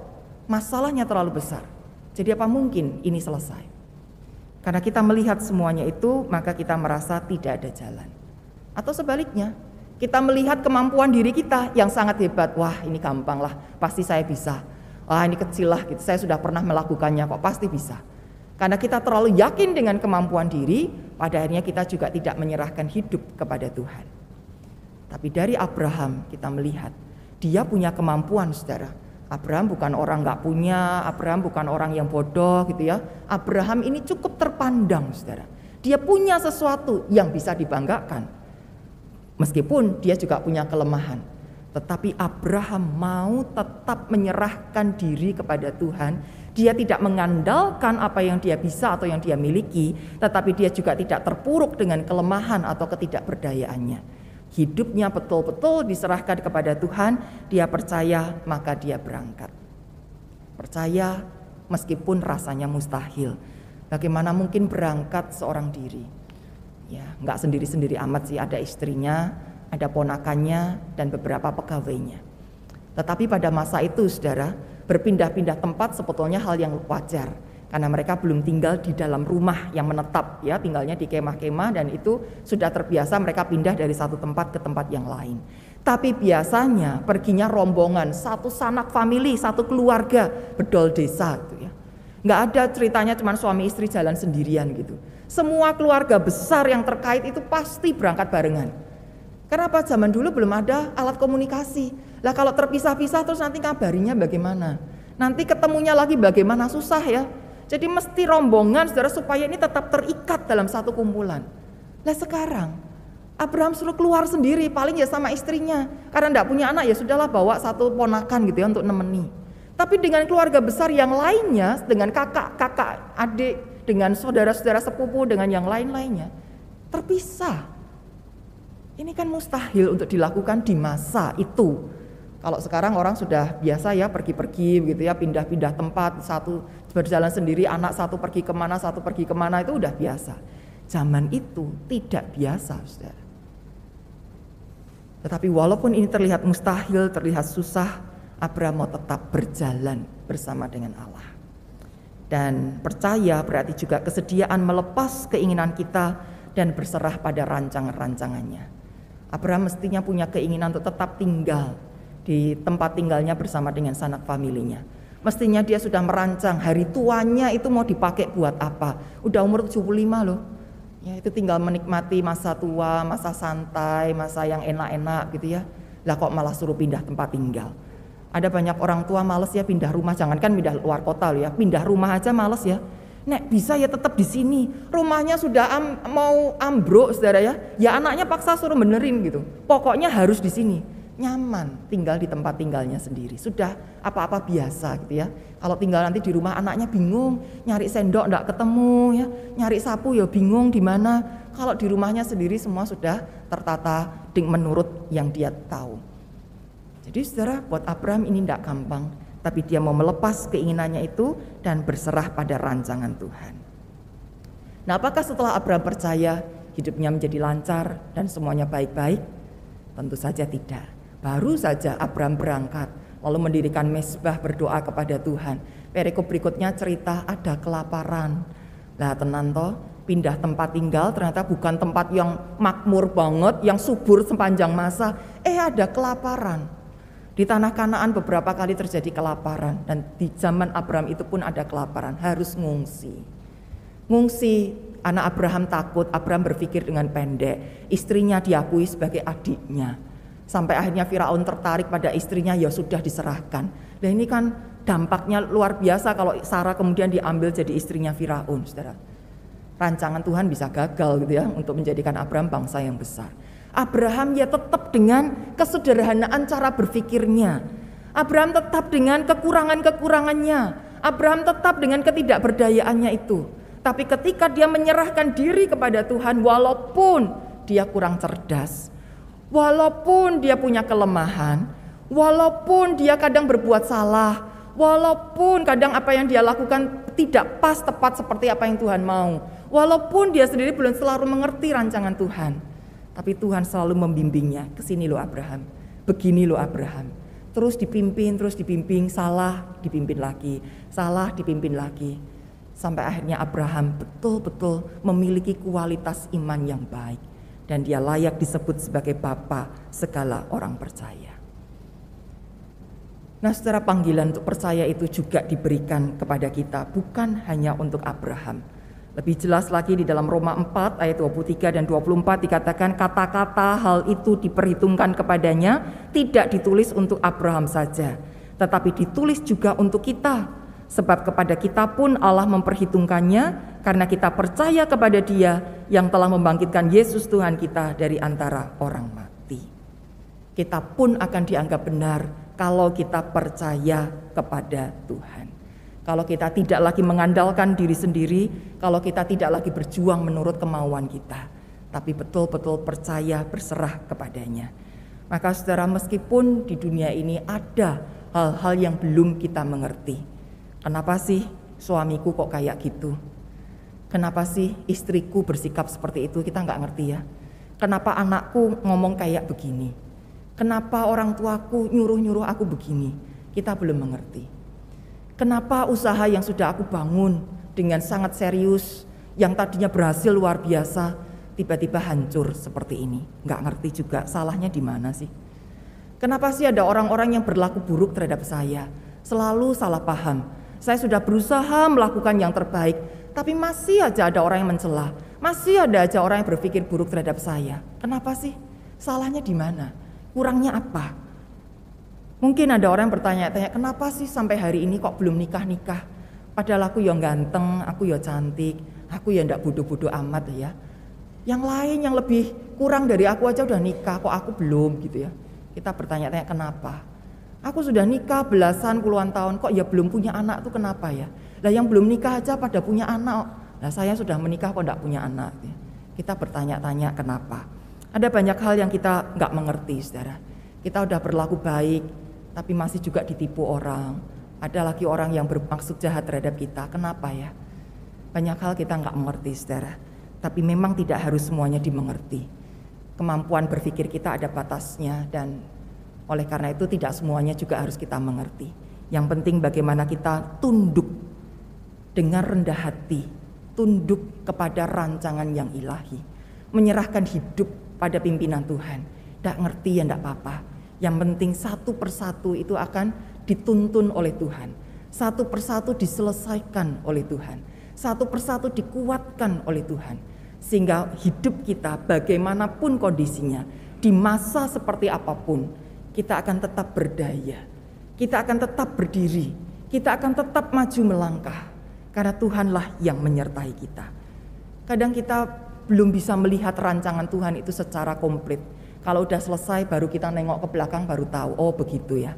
Masalahnya terlalu besar. Jadi apa mungkin ini selesai? Karena kita melihat semuanya itu, maka kita merasa tidak ada jalan. Atau sebaliknya, kita melihat kemampuan diri kita yang sangat hebat. Wah, ini gampang lah, pasti saya bisa. Wah, ini kecil lah, gitu. saya sudah pernah melakukannya kok, pasti bisa. Karena kita terlalu yakin dengan kemampuan diri, pada akhirnya kita juga tidak menyerahkan hidup kepada Tuhan. Tapi dari Abraham kita melihat, dia punya kemampuan saudara Abraham bukan orang nggak punya, Abraham bukan orang yang bodoh gitu ya. Abraham ini cukup terpandang, saudara. Dia punya sesuatu yang bisa dibanggakan. Meskipun dia juga punya kelemahan. Tetapi Abraham mau tetap menyerahkan diri kepada Tuhan. Dia tidak mengandalkan apa yang dia bisa atau yang dia miliki. Tetapi dia juga tidak terpuruk dengan kelemahan atau ketidakberdayaannya hidupnya betul-betul diserahkan kepada Tuhan, dia percaya maka dia berangkat. Percaya meskipun rasanya mustahil. Bagaimana mungkin berangkat seorang diri? Ya, nggak sendiri-sendiri amat sih, ada istrinya, ada ponakannya, dan beberapa pegawainya. Tetapi pada masa itu, saudara, berpindah-pindah tempat sebetulnya hal yang wajar karena mereka belum tinggal di dalam rumah yang menetap ya tinggalnya di kemah-kemah dan itu sudah terbiasa mereka pindah dari satu tempat ke tempat yang lain. Tapi biasanya perginya rombongan satu sanak famili satu keluarga bedol desa gitu ya. Nggak ada ceritanya cuma suami istri jalan sendirian gitu. Semua keluarga besar yang terkait itu pasti berangkat barengan karena apa zaman dulu belum ada alat komunikasi lah kalau terpisah-pisah terus nanti kabarinya bagaimana nanti ketemunya lagi bagaimana susah ya jadi mesti rombongan saudara supaya ini tetap terikat dalam satu kumpulan. Nah sekarang Abraham suruh keluar sendiri paling ya sama istrinya. Karena tidak punya anak ya sudahlah bawa satu ponakan gitu ya untuk nemeni. Tapi dengan keluarga besar yang lainnya, dengan kakak, kakak, adik, dengan saudara-saudara sepupu, dengan yang lain-lainnya, terpisah. Ini kan mustahil untuk dilakukan di masa itu. Kalau sekarang orang sudah biasa ya pergi-pergi begitu ya, pindah-pindah tempat, satu berjalan sendiri anak satu pergi ke mana satu pergi ke mana itu udah biasa. Zaman itu tidak biasa saudara tetapi walaupun ini terlihat mustahil terlihat susah Abraham mau tetap berjalan bersama dengan Allah. Dan percaya berarti juga kesediaan melepas keinginan kita dan berserah pada rancangan-rancangannya Abraham mestinya punya keinginan untuk tetap tinggal di tempat tinggalnya bersama dengan sanak familinya Mestinya dia sudah merancang hari tuanya itu mau dipakai buat apa. Udah umur 75 loh. Ya itu tinggal menikmati masa tua, masa santai, masa yang enak-enak gitu ya. Lah kok malah suruh pindah tempat tinggal. Ada banyak orang tua males ya pindah rumah, jangankan pindah luar kota loh ya, pindah rumah aja males ya. Nek bisa ya tetap di sini. Rumahnya sudah am, mau ambruk saudara ya. Ya anaknya paksa suruh benerin gitu. Pokoknya harus di sini nyaman tinggal di tempat tinggalnya sendiri. Sudah apa-apa biasa gitu ya. Kalau tinggal nanti di rumah anaknya bingung, nyari sendok enggak ketemu ya, nyari sapu ya bingung di mana. Kalau di rumahnya sendiri semua sudah tertata menurut yang dia tahu. Jadi saudara buat Abraham ini tidak gampang, tapi dia mau melepas keinginannya itu dan berserah pada rancangan Tuhan. Nah apakah setelah Abraham percaya hidupnya menjadi lancar dan semuanya baik-baik? Tentu saja tidak. Baru saja Abraham berangkat, lalu mendirikan mesbah berdoa kepada Tuhan. Perikop berikutnya cerita ada kelaparan. Lah tenan toh, pindah tempat tinggal ternyata bukan tempat yang makmur banget, yang subur sepanjang masa. Eh ada kelaparan. Di tanah Kanaan beberapa kali terjadi kelaparan dan di zaman Abraham itu pun ada kelaparan, harus ngungsi. Ngungsi, anak Abraham takut, Abraham berpikir dengan pendek, istrinya diakui sebagai adiknya. Sampai akhirnya Firaun tertarik pada istrinya ya sudah diserahkan. Dan ini kan dampaknya luar biasa kalau Sarah kemudian diambil jadi istrinya Firaun, Saudara. Rancangan Tuhan bisa gagal gitu ya untuk menjadikan Abraham bangsa yang besar. Abraham ya tetap dengan kesederhanaan cara berpikirnya. Abraham tetap dengan kekurangan-kekurangannya. Abraham tetap dengan ketidakberdayaannya itu. Tapi ketika dia menyerahkan diri kepada Tuhan, walaupun dia kurang cerdas, walaupun dia punya kelemahan, walaupun dia kadang berbuat salah, walaupun kadang apa yang dia lakukan tidak pas tepat seperti apa yang Tuhan mau, walaupun dia sendiri belum selalu mengerti rancangan Tuhan, tapi Tuhan selalu membimbingnya. Ke sini lo Abraham, begini lo Abraham. Terus dipimpin, terus dipimpin, salah, dipimpin lagi, salah, dipimpin lagi sampai akhirnya Abraham betul-betul memiliki kualitas iman yang baik dan dia layak disebut sebagai bapa segala orang percaya. Nah, secara panggilan untuk percaya itu juga diberikan kepada kita, bukan hanya untuk Abraham. Lebih jelas lagi di dalam Roma 4 ayat 23 dan 24 dikatakan kata-kata hal itu diperhitungkan kepadanya tidak ditulis untuk Abraham saja, tetapi ditulis juga untuk kita Sebab kepada kita pun Allah memperhitungkannya karena kita percaya kepada Dia yang telah membangkitkan Yesus Tuhan kita dari antara orang mati. Kita pun akan dianggap benar kalau kita percaya kepada Tuhan. Kalau kita tidak lagi mengandalkan diri sendiri, kalau kita tidak lagi berjuang menurut kemauan kita, tapi betul-betul percaya berserah kepadanya. Maka saudara meskipun di dunia ini ada hal-hal yang belum kita mengerti, Kenapa sih suamiku kok kayak gitu? Kenapa sih istriku bersikap seperti itu? Kita nggak ngerti ya. Kenapa anakku ngomong kayak begini? Kenapa orang tuaku nyuruh-nyuruh aku begini? Kita belum mengerti. Kenapa usaha yang sudah aku bangun dengan sangat serius, yang tadinya berhasil luar biasa, tiba-tiba hancur seperti ini? Nggak ngerti juga salahnya di mana sih? Kenapa sih ada orang-orang yang berlaku buruk terhadap saya? Selalu salah paham, saya sudah berusaha melakukan yang terbaik, tapi masih aja ada orang yang mencela. Masih ada aja orang yang berpikir buruk terhadap saya. Kenapa sih? Salahnya di mana? Kurangnya apa? Mungkin ada orang yang bertanya-tanya, kenapa sih sampai hari ini kok belum nikah-nikah? Padahal aku yang ganteng, aku ya cantik, aku ya ndak bodoh-bodoh amat ya. Yang lain yang lebih kurang dari aku aja udah nikah, kok aku belum gitu ya. Kita bertanya-tanya kenapa? Aku sudah nikah belasan puluhan tahun kok ya belum punya anak tuh kenapa ya? Lah yang belum nikah aja pada punya anak. Nah saya sudah menikah kok tidak punya anak. Kita bertanya-tanya kenapa? Ada banyak hal yang kita nggak mengerti, saudara. Kita udah berlaku baik, tapi masih juga ditipu orang. Ada lagi orang yang bermaksud jahat terhadap kita. Kenapa ya? Banyak hal kita nggak mengerti, saudara. Tapi memang tidak harus semuanya dimengerti. Kemampuan berpikir kita ada batasnya dan oleh karena itu tidak semuanya juga harus kita mengerti. Yang penting bagaimana kita tunduk dengan rendah hati, tunduk kepada rancangan yang ilahi, menyerahkan hidup pada pimpinan Tuhan. Tidak ngerti ya tidak apa-apa. Yang penting satu persatu itu akan dituntun oleh Tuhan. Satu persatu diselesaikan oleh Tuhan. Satu persatu dikuatkan oleh Tuhan. Sehingga hidup kita bagaimanapun kondisinya, di masa seperti apa pun, kita akan tetap berdaya, kita akan tetap berdiri, kita akan tetap maju melangkah, karena Tuhanlah yang menyertai kita. Kadang kita belum bisa melihat rancangan Tuhan itu secara komplit. Kalau udah selesai baru kita nengok ke belakang baru tahu, oh begitu ya.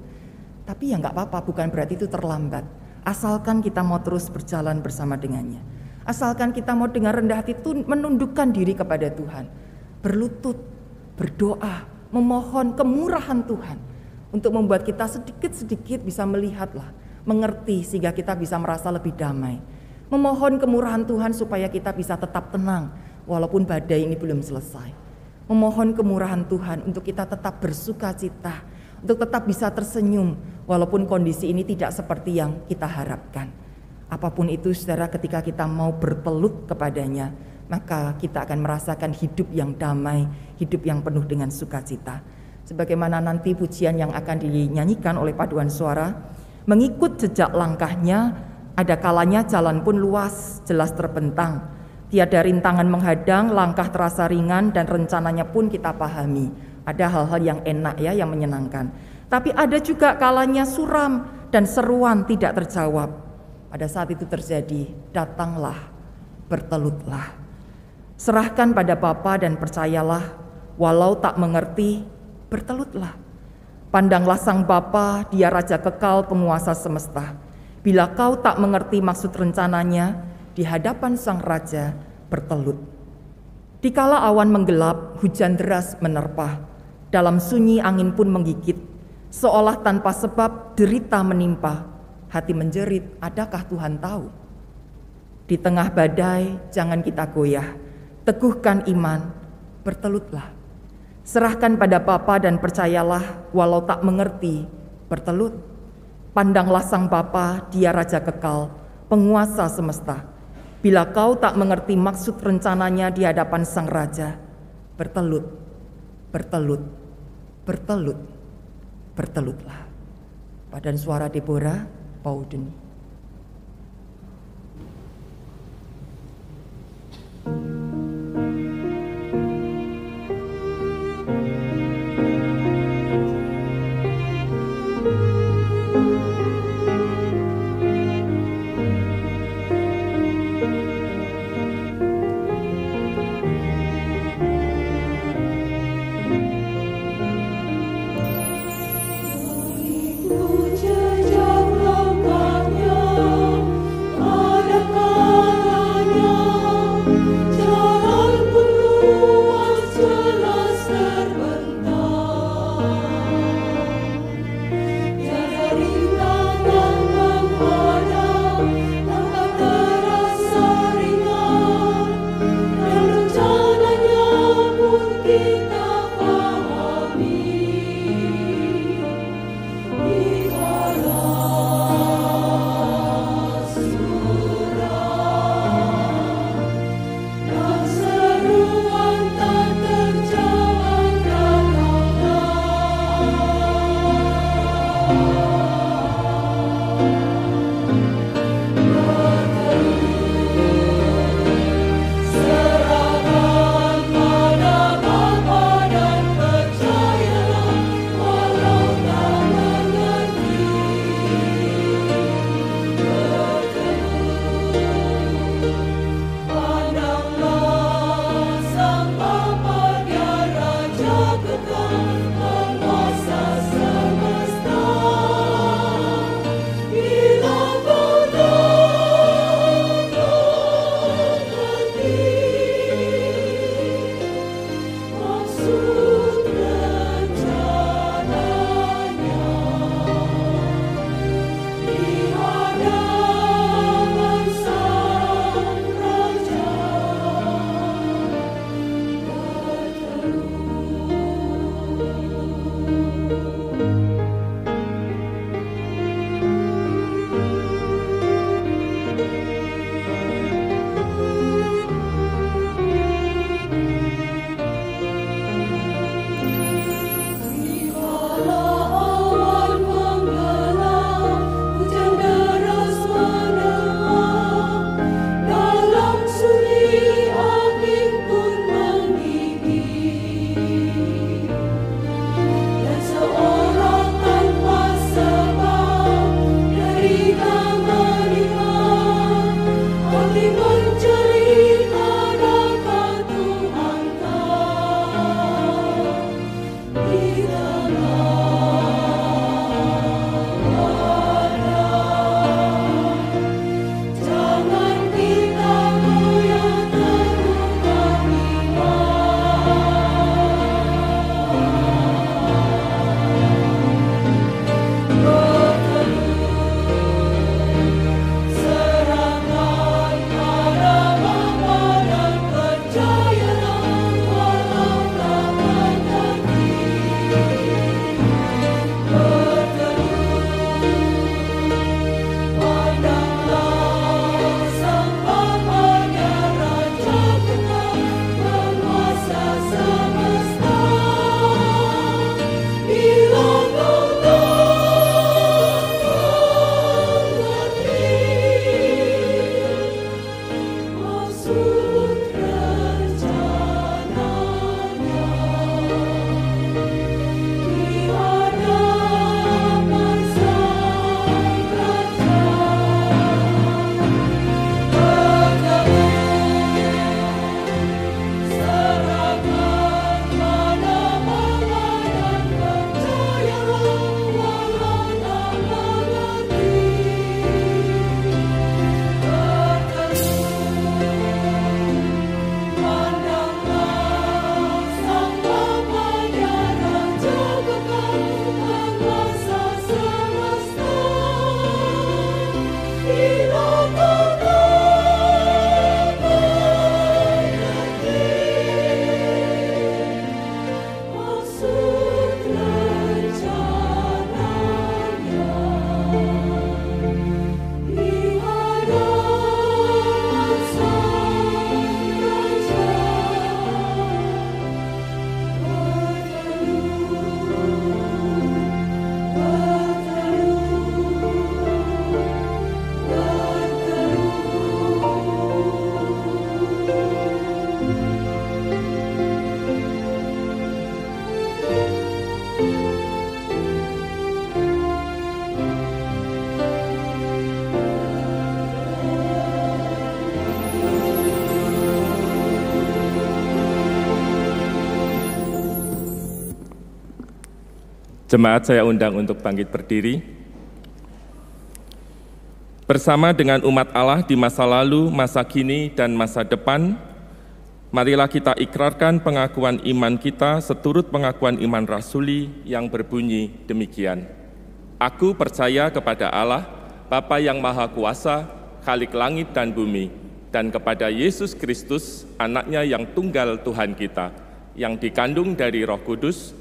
Tapi ya nggak apa-apa, bukan berarti itu terlambat. Asalkan kita mau terus berjalan bersama dengannya. Asalkan kita mau dengan rendah hati menundukkan diri kepada Tuhan. Berlutut, berdoa, memohon kemurahan Tuhan untuk membuat kita sedikit-sedikit bisa melihatlah, mengerti sehingga kita bisa merasa lebih damai. Memohon kemurahan Tuhan supaya kita bisa tetap tenang walaupun badai ini belum selesai. Memohon kemurahan Tuhan untuk kita tetap bersuka cita, untuk tetap bisa tersenyum walaupun kondisi ini tidak seperti yang kita harapkan. Apa pun itu saudara ketika kita mau berpelut kepadanya, maka kita akan merasakan hidup yang damai, hidup yang penuh dengan sukacita. Sebagaimana nanti pujian yang akan dinyanyikan oleh paduan suara, mengikut jejak langkahnya, ada kalanya jalan pun luas, jelas terbentang. Tiada rintangan menghadang, langkah terasa ringan dan rencananya pun kita pahami. Ada hal-hal yang enak ya, yang menyenangkan. Tapi ada juga kalanya suram dan seruan tidak terjawab. Pada saat itu terjadi, datanglah, bertelutlah. Serahkan pada Bapa dan percayalah, walau tak mengerti, bertelutlah. Pandanglah sang Bapa, dia Raja kekal penguasa semesta. Bila kau tak mengerti maksud rencananya, di hadapan sang raja bertelut. Dikala awan menggelap, hujan deras menerpa. Dalam sunyi angin pun menggigit, seolah tanpa sebab derita menimpa. Hati menjerit, adakah Tuhan tahu? Di tengah badai, jangan kita goyah. Teguhkan iman, bertelutlah. Serahkan pada Bapa dan percayalah, walau tak mengerti, bertelut. Pandanglah sang Bapa, dia Raja Kekal, penguasa semesta. Bila kau tak mengerti maksud rencananya di hadapan sang Raja, bertelut, bertelut, bertelut, bertelutlah. Padan suara Deborah. Jejak langkahnya, ada Jemaat saya undang untuk bangkit berdiri. Bersama dengan umat Allah di masa lalu, masa kini, dan masa depan, marilah kita ikrarkan pengakuan iman kita seturut pengakuan iman rasuli yang berbunyi demikian. Aku percaya kepada Allah, Bapa yang Maha Kuasa, Khalik langit dan bumi, dan kepada Yesus Kristus, anaknya yang tunggal Tuhan kita, yang dikandung dari roh kudus,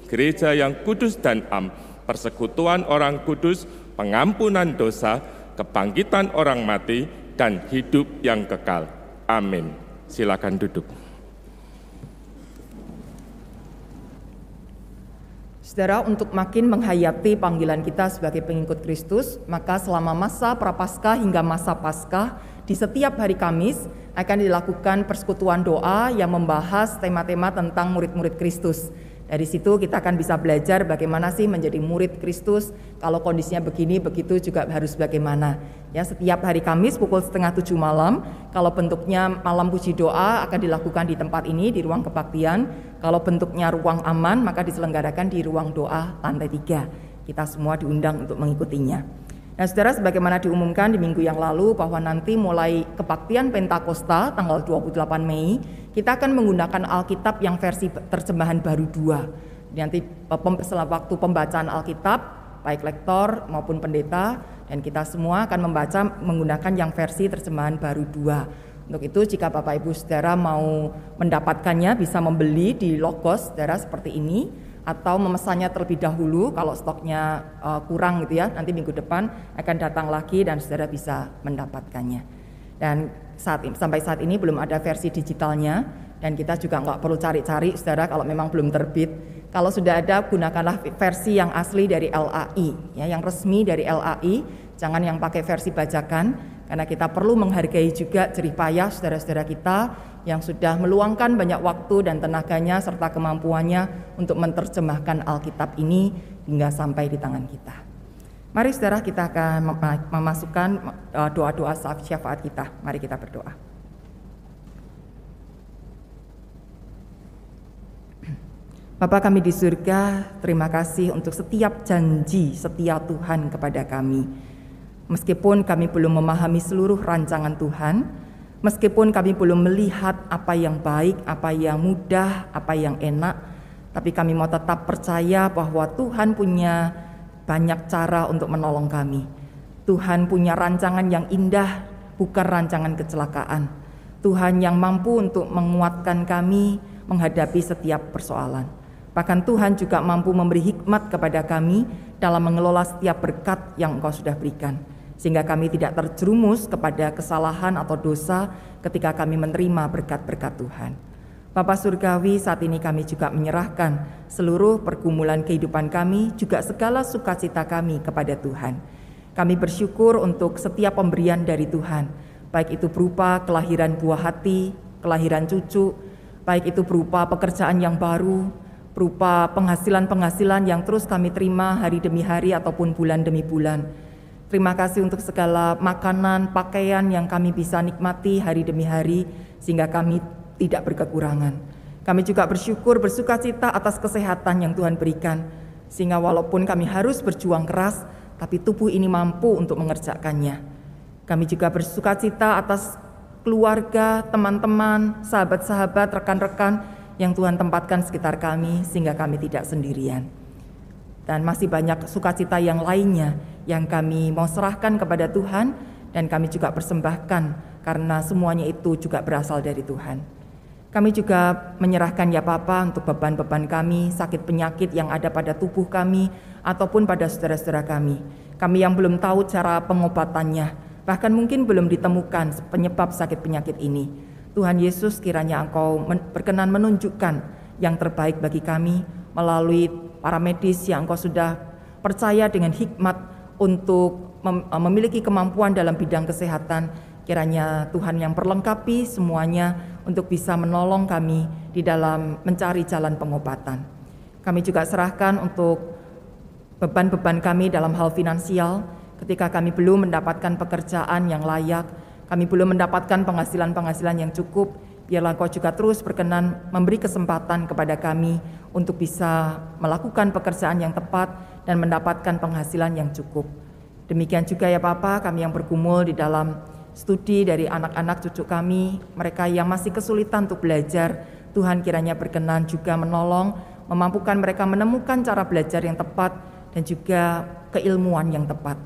gereja yang kudus dan am, persekutuan orang kudus, pengampunan dosa, kebangkitan orang mati, dan hidup yang kekal. Amin. Silakan duduk. Saudara, untuk makin menghayati panggilan kita sebagai pengikut Kristus, maka selama masa prapaskah hingga masa paskah, di setiap hari Kamis akan dilakukan persekutuan doa yang membahas tema-tema tentang murid-murid Kristus. Dari situ kita akan bisa belajar bagaimana sih menjadi murid Kristus. Kalau kondisinya begini, begitu juga harus bagaimana. Ya, setiap hari Kamis pukul setengah tujuh malam, kalau bentuknya malam puji doa akan dilakukan di tempat ini di ruang kebaktian. Kalau bentuknya ruang aman, maka diselenggarakan di ruang doa lantai tiga. Kita semua diundang untuk mengikutinya. Nah, saudara, sebagaimana diumumkan di minggu yang lalu bahwa nanti mulai kebaktian Pentakosta tanggal 28 Mei, kita akan menggunakan Alkitab yang versi terjemahan baru dua. Nanti setelah waktu pembacaan Alkitab, baik lektor maupun pendeta, dan kita semua akan membaca menggunakan yang versi terjemahan baru dua. Untuk itu jika Bapak Ibu Saudara mau mendapatkannya bisa membeli di Logos Saudara seperti ini atau memesannya terlebih dahulu kalau stoknya uh, kurang gitu ya nanti minggu depan akan datang lagi dan saudara bisa mendapatkannya dan saat sampai saat ini belum ada versi digitalnya dan kita juga nggak perlu cari-cari saudara kalau memang belum terbit. Kalau sudah ada gunakanlah versi yang asli dari LAI ya yang resmi dari LAI, jangan yang pakai versi bajakan karena kita perlu menghargai juga jerih payah saudara-saudara kita yang sudah meluangkan banyak waktu dan tenaganya serta kemampuannya untuk menerjemahkan Alkitab ini hingga sampai di tangan kita. Mari saudara kita akan memasukkan uh, doa-doa syafaat kita. Mari kita berdoa. Bapa kami di surga, terima kasih untuk setiap janji setia Tuhan kepada kami. Meskipun kami belum memahami seluruh rancangan Tuhan, meskipun kami belum melihat apa yang baik, apa yang mudah, apa yang enak, tapi kami mau tetap percaya bahwa Tuhan punya banyak cara untuk menolong kami. Tuhan punya rancangan yang indah, bukan rancangan kecelakaan. Tuhan yang mampu untuk menguatkan kami menghadapi setiap persoalan. Bahkan Tuhan juga mampu memberi hikmat kepada kami dalam mengelola setiap berkat yang Engkau sudah berikan. Sehingga kami tidak terjerumus kepada kesalahan atau dosa ketika kami menerima berkat-berkat Tuhan. Bapak Surgawi, saat ini kami juga menyerahkan seluruh pergumulan kehidupan kami, juga segala sukacita kami kepada Tuhan. Kami bersyukur untuk setiap pemberian dari Tuhan, baik itu berupa kelahiran buah hati, kelahiran cucu, baik itu berupa pekerjaan yang baru, berupa penghasilan-penghasilan yang terus kami terima hari demi hari ataupun bulan demi bulan. Terima kasih untuk segala makanan, pakaian yang kami bisa nikmati hari demi hari, sehingga kami tidak berkekurangan. Kami juga bersyukur bersuka cita atas kesehatan yang Tuhan berikan, sehingga walaupun kami harus berjuang keras, tapi tubuh ini mampu untuk mengerjakannya. Kami juga bersuka cita atas keluarga, teman-teman, sahabat-sahabat, rekan-rekan yang Tuhan tempatkan sekitar kami, sehingga kami tidak sendirian. Dan masih banyak sukacita yang lainnya yang kami mau serahkan kepada Tuhan, dan kami juga persembahkan karena semuanya itu juga berasal dari Tuhan. Kami juga menyerahkan ya Papa untuk beban-beban kami, sakit penyakit yang ada pada tubuh kami, ataupun pada saudara-saudara kami. Kami yang belum tahu cara pengobatannya, bahkan mungkin belum ditemukan penyebab sakit penyakit ini. Tuhan Yesus kiranya Engkau berkenan menunjukkan yang terbaik bagi kami melalui para medis yang Engkau sudah percaya dengan hikmat untuk mem memiliki kemampuan dalam bidang kesehatan. Kiranya Tuhan yang perlengkapi semuanya untuk bisa menolong kami di dalam mencari jalan pengobatan. Kami juga serahkan untuk beban-beban kami dalam hal finansial ketika kami belum mendapatkan pekerjaan yang layak, kami belum mendapatkan penghasilan-penghasilan yang cukup, biarlah Kau juga terus berkenan memberi kesempatan kepada kami untuk bisa melakukan pekerjaan yang tepat dan mendapatkan penghasilan yang cukup. Demikian juga ya Papa, kami yang bergumul di dalam studi dari anak-anak cucu kami, mereka yang masih kesulitan untuk belajar, Tuhan kiranya berkenan juga menolong, memampukan mereka menemukan cara belajar yang tepat dan juga keilmuan yang tepat.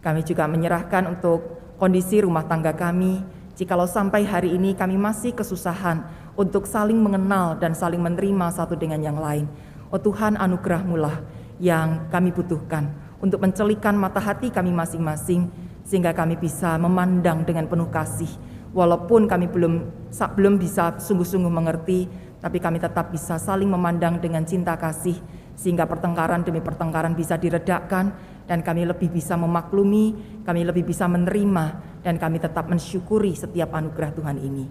Kami juga menyerahkan untuk kondisi rumah tangga kami, jikalau sampai hari ini kami masih kesusahan untuk saling mengenal dan saling menerima satu dengan yang lain. Oh Tuhan anugerahmu lah yang kami butuhkan untuk mencelikan mata hati kami masing-masing sehingga kami bisa memandang dengan penuh kasih walaupun kami belum belum bisa sungguh-sungguh mengerti tapi kami tetap bisa saling memandang dengan cinta kasih sehingga pertengkaran demi pertengkaran bisa diredakan dan kami lebih bisa memaklumi, kami lebih bisa menerima, dan kami tetap mensyukuri setiap anugerah Tuhan ini.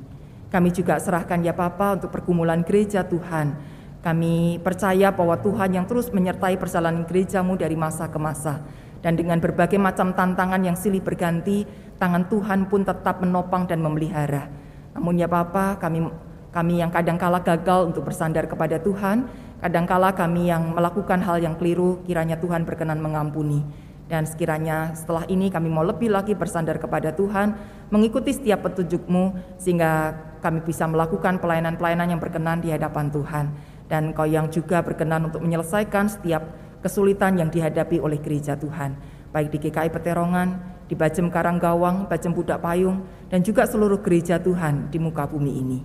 Kami juga serahkan ya Papa untuk pergumulan gereja Tuhan. Kami percaya bahwa Tuhan yang terus menyertai perjalanan gerejamu dari masa ke masa. Dan dengan berbagai macam tantangan yang silih berganti, tangan Tuhan pun tetap menopang dan memelihara. Namun ya Papa, kami kami yang kadangkala gagal untuk bersandar kepada Tuhan, Kadangkala kami yang melakukan hal yang keliru, kiranya Tuhan berkenan mengampuni. Dan sekiranya setelah ini kami mau lebih lagi bersandar kepada Tuhan, mengikuti setiap petunjukmu, sehingga kami bisa melakukan pelayanan-pelayanan yang berkenan di hadapan Tuhan. Dan kau yang juga berkenan untuk menyelesaikan setiap kesulitan yang dihadapi oleh gereja Tuhan. Baik di GKI Peterongan, di Bajem Karanggawang, Bajem Budak Payung, dan juga seluruh gereja Tuhan di muka bumi ini.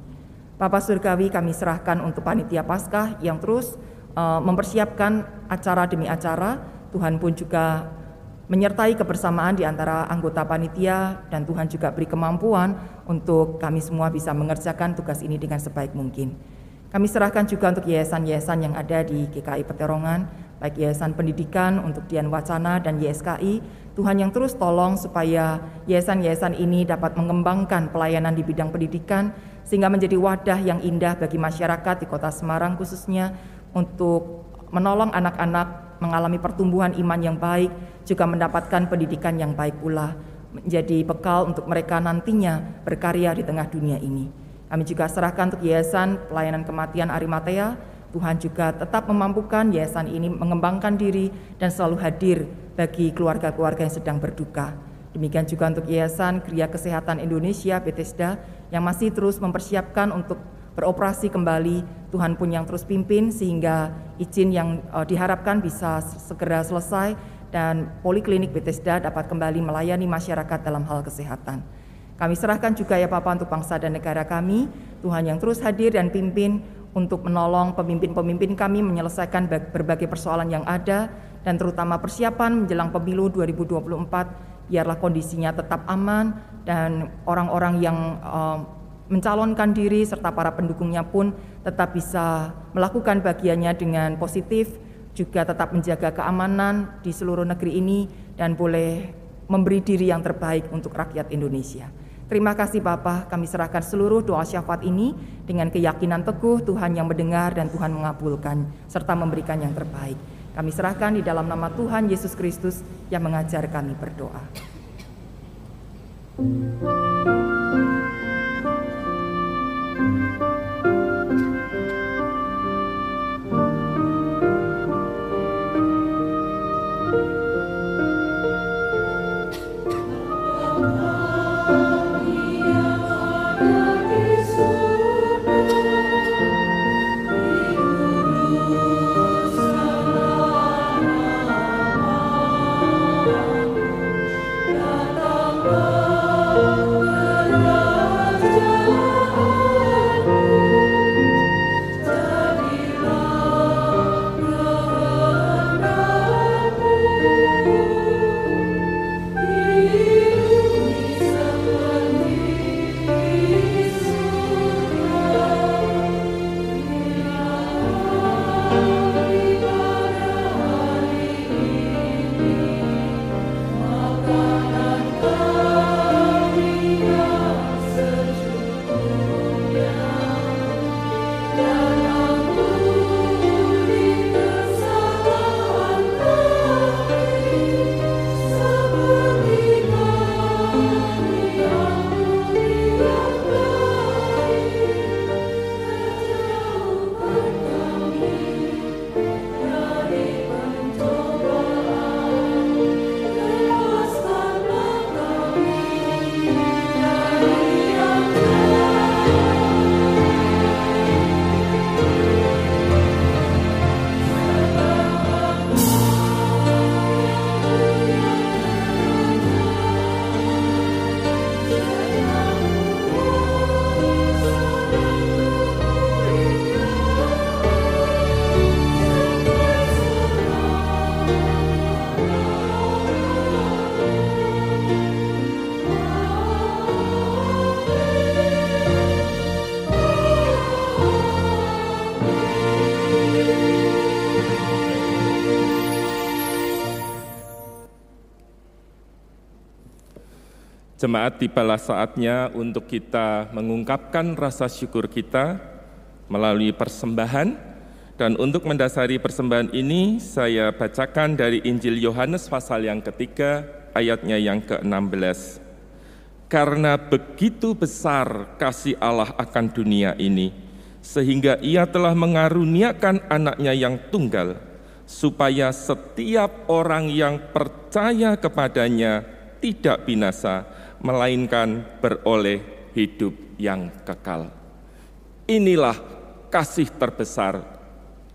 Bapak Surgawi kami serahkan untuk panitia Paskah yang terus uh, mempersiapkan acara demi acara. Tuhan pun juga menyertai kebersamaan di antara anggota panitia dan Tuhan juga beri kemampuan untuk kami semua bisa mengerjakan tugas ini dengan sebaik mungkin. Kami serahkan juga untuk yayasan-yayasan yang ada di GKI Peterongan, baik Yayasan Pendidikan untuk Dian Wacana dan YSKI, Tuhan yang terus tolong supaya yayasan-yayasan ini dapat mengembangkan pelayanan di bidang pendidikan sehingga menjadi wadah yang indah bagi masyarakat di Kota Semarang khususnya untuk menolong anak-anak mengalami pertumbuhan iman yang baik, juga mendapatkan pendidikan yang baik pula, menjadi bekal untuk mereka nantinya berkarya di tengah dunia ini. Kami juga serahkan untuk Yayasan Pelayanan Kematian Arimatea, Tuhan juga tetap memampukan yayasan ini mengembangkan diri dan selalu hadir bagi keluarga-keluarga yang sedang berduka. Demikian juga untuk Yayasan Kriya Kesehatan Indonesia Bethesda yang masih terus mempersiapkan untuk beroperasi kembali. Tuhan pun yang terus pimpin sehingga izin yang uh, diharapkan bisa segera selesai dan Poliklinik Bethesda dapat kembali melayani masyarakat dalam hal kesehatan. Kami serahkan juga ya Bapak untuk bangsa dan negara kami, Tuhan yang terus hadir dan pimpin untuk menolong pemimpin-pemimpin kami menyelesaikan berbagai persoalan yang ada dan terutama persiapan menjelang pemilu 2024 biarlah kondisinya tetap aman dan orang-orang yang uh, mencalonkan diri serta para pendukungnya pun tetap bisa melakukan bagiannya dengan positif, juga tetap menjaga keamanan di seluruh negeri ini dan boleh memberi diri yang terbaik untuk rakyat Indonesia. Terima kasih Bapak, kami serahkan seluruh doa syafaat ini dengan keyakinan teguh Tuhan yang mendengar dan Tuhan mengabulkan serta memberikan yang terbaik. Kami serahkan di dalam nama Tuhan Yesus Kristus yang mengajar kami berdoa. Oh. Jemaat tibalah saatnya untuk kita mengungkapkan rasa syukur kita melalui persembahan dan untuk mendasari persembahan ini saya bacakan dari Injil Yohanes pasal yang ketiga ayatnya yang ke-16. Karena begitu besar kasih Allah akan dunia ini, sehingga ia telah mengaruniakan anaknya yang tunggal, supaya setiap orang yang percaya kepadanya tidak binasa, melainkan beroleh hidup yang kekal. Inilah kasih terbesar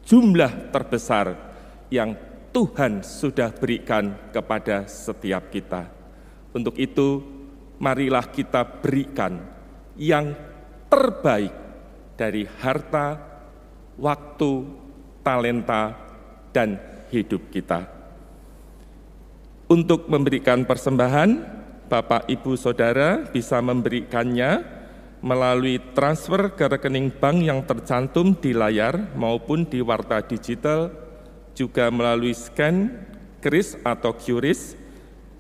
jumlah terbesar yang Tuhan sudah berikan kepada setiap kita. Untuk itu, marilah kita berikan yang terbaik dari harta, waktu, talenta, dan hidup kita. Untuk memberikan persembahan, Bapak, Ibu, Saudara bisa memberikannya melalui transfer ke rekening bank yang tercantum di layar maupun di warta digital, juga melalui scan kris atau QRIS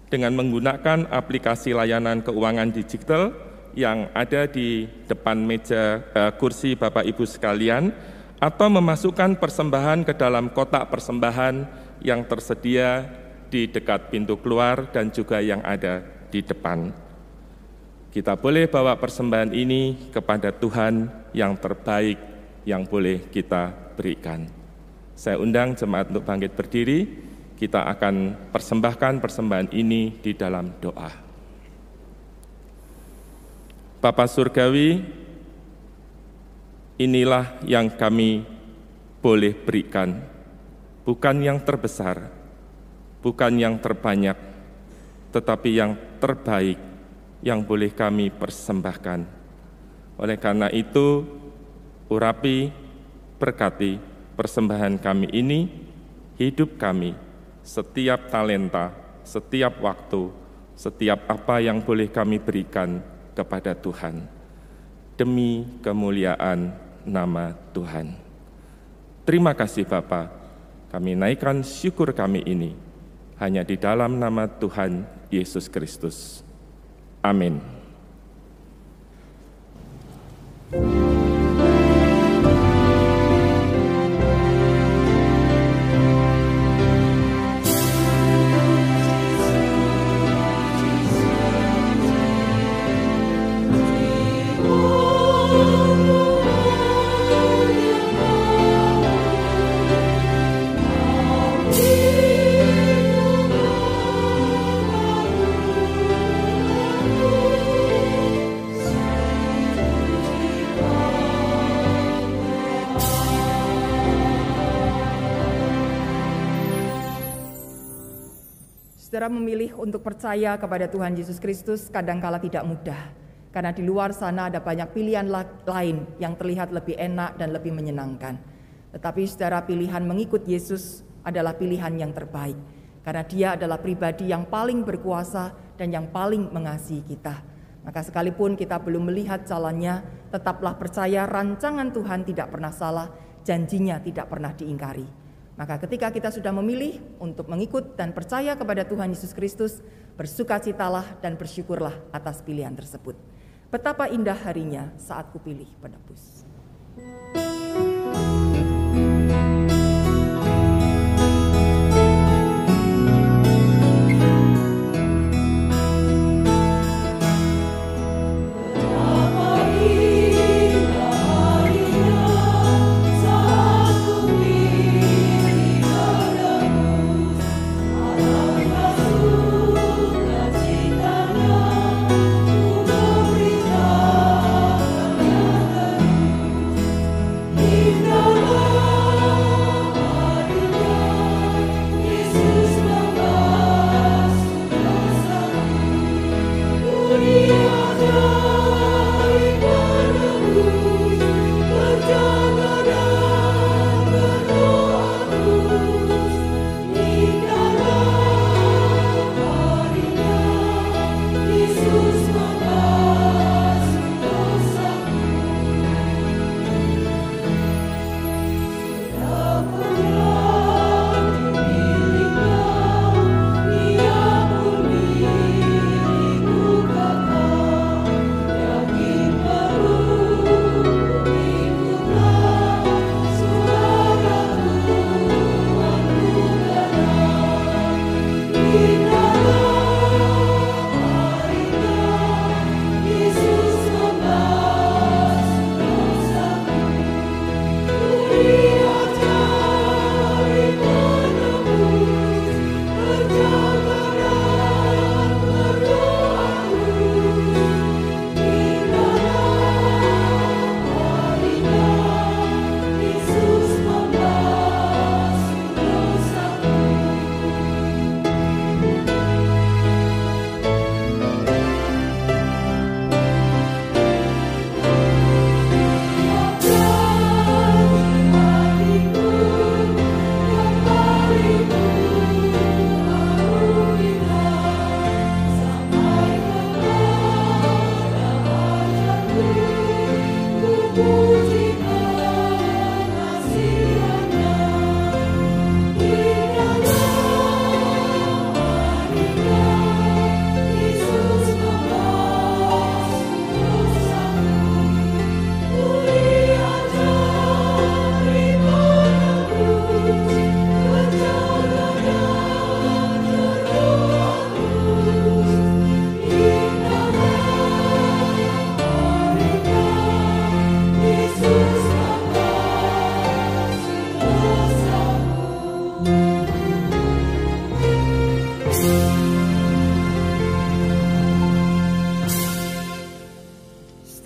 dengan menggunakan aplikasi layanan keuangan digital yang ada di depan meja eh, kursi Bapak Ibu sekalian atau memasukkan persembahan ke dalam kotak persembahan yang tersedia di dekat pintu keluar dan juga yang ada di depan. Kita boleh bawa persembahan ini kepada Tuhan yang terbaik yang boleh kita berikan. Saya undang jemaat untuk bangkit berdiri, kita akan persembahkan persembahan ini di dalam doa. Bapa Surgawi, inilah yang kami boleh berikan, bukan yang terbesar, bukan yang terbanyak, tetapi yang terbaik yang boleh kami persembahkan. Oleh karena itu, urapi, berkati persembahan kami ini, hidup kami, setiap talenta, setiap waktu, setiap apa yang boleh kami berikan kepada Tuhan. Demi kemuliaan nama Tuhan. Terima kasih Bapa, kami naikkan syukur kami ini hanya di dalam nama Tuhan Yesus Kristus. Amin. Saudara percaya kepada Tuhan Yesus Kristus kadangkala tidak mudah. Karena di luar sana ada banyak pilihan lain yang terlihat lebih enak dan lebih menyenangkan. Tetapi saudara pilihan mengikut Yesus adalah pilihan yang terbaik. Karena dia adalah pribadi yang paling berkuasa dan yang paling mengasihi kita. Maka sekalipun kita belum melihat jalannya, tetaplah percaya rancangan Tuhan tidak pernah salah, janjinya tidak pernah diingkari. Maka ketika kita sudah memilih untuk mengikut dan percaya kepada Tuhan Yesus Kristus, bersukacitalah dan bersyukurlah atas pilihan tersebut. Betapa indah harinya saat kupilih penebus.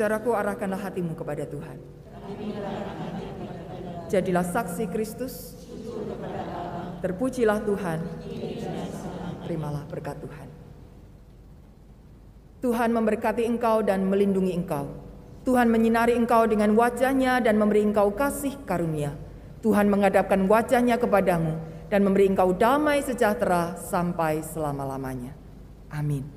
Saudaraku, arahkanlah hatimu kepada Tuhan. Jadilah saksi Kristus. Terpujilah Tuhan. Terimalah berkat Tuhan. Tuhan memberkati engkau dan melindungi engkau. Tuhan menyinari engkau dengan wajahnya dan memberi engkau kasih karunia. Tuhan menghadapkan wajahnya kepadamu dan memberi engkau damai sejahtera sampai selama-lamanya. Amin.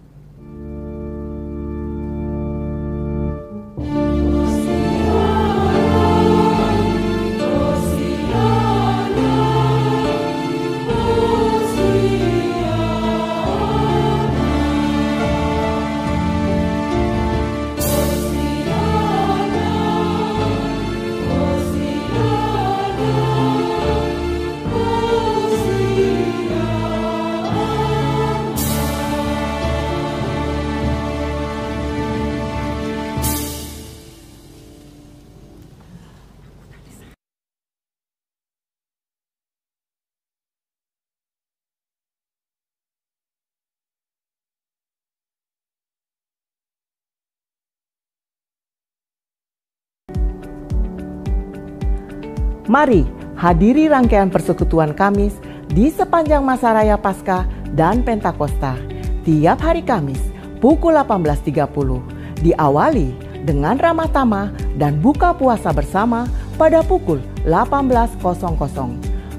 Mari hadiri rangkaian persekutuan Kamis di sepanjang masa raya Paskah dan Pentakosta tiap hari Kamis pukul 18.30 diawali dengan ramah tamah dan buka puasa bersama pada pukul 18.00.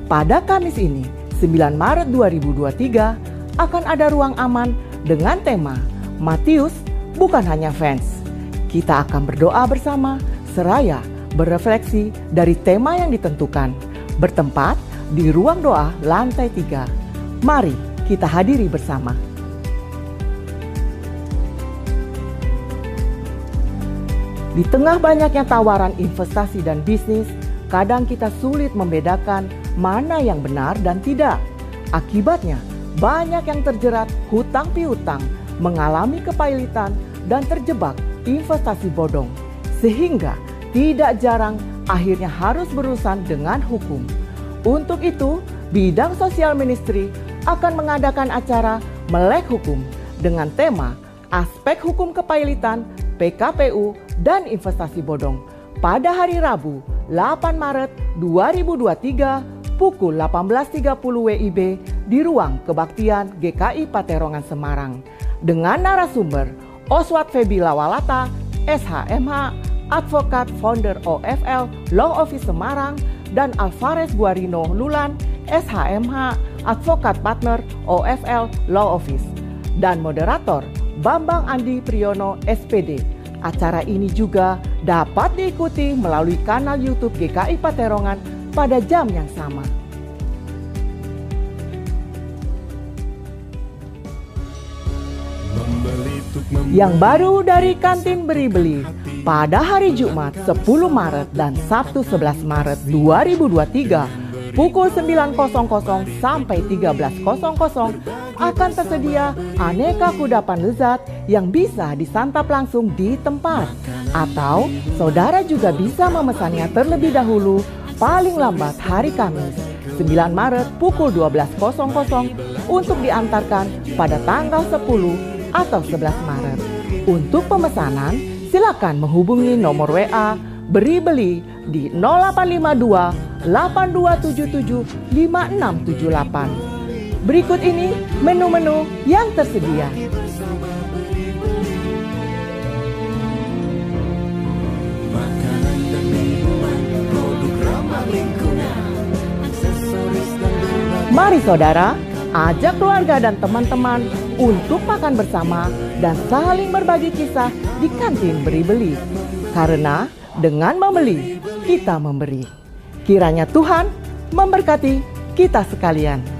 Pada Kamis ini, 9 Maret 2023 akan ada ruang aman dengan tema Matius bukan hanya fans. Kita akan berdoa bersama seraya berefleksi dari tema yang ditentukan, bertempat di ruang doa lantai tiga. Mari kita hadiri bersama. Di tengah banyaknya tawaran investasi dan bisnis, kadang kita sulit membedakan mana yang benar dan tidak. Akibatnya, banyak yang terjerat hutang piutang, mengalami kepailitan, dan terjebak investasi bodong. Sehingga tidak jarang akhirnya harus berurusan dengan hukum. Untuk itu, bidang sosial ministry akan mengadakan acara Melek Hukum dengan tema Aspek Hukum Kepailitan, PKPU, dan Investasi Bodong pada hari Rabu 8 Maret 2023 pukul 18.30 WIB di ruang kebaktian GKI Paterongan Semarang dengan narasumber Oswald Febi Lawalata, SHMH, advokat founder OFL Law Office Semarang, dan Alvarez Guarino Lulan, SHMH, advokat partner OFL Law Office, dan moderator Bambang Andi Priyono SPD. Acara ini juga dapat diikuti melalui kanal YouTube GKI Paterongan pada jam yang sama. Yang baru dari kantin beri-beli pada hari Jumat 10 Maret dan Sabtu 11 Maret 2023 pukul 9.00 sampai 13.00 akan tersedia aneka kudapan lezat yang bisa disantap langsung di tempat. Atau saudara juga bisa memesannya terlebih dahulu paling lambat hari Kamis 9 Maret pukul 12.00 untuk diantarkan pada tanggal 10 atau 11 Maret. Untuk pemesanan, silakan menghubungi nomor WA beri beli di 0852 8277 5678. Berikut ini menu-menu yang tersedia. Mari saudara, ajak keluarga dan teman-teman untuk makan bersama dan saling berbagi kisah di kantin beri-beli. Karena dengan membeli, kita memberi. Kiranya Tuhan memberkati kita sekalian.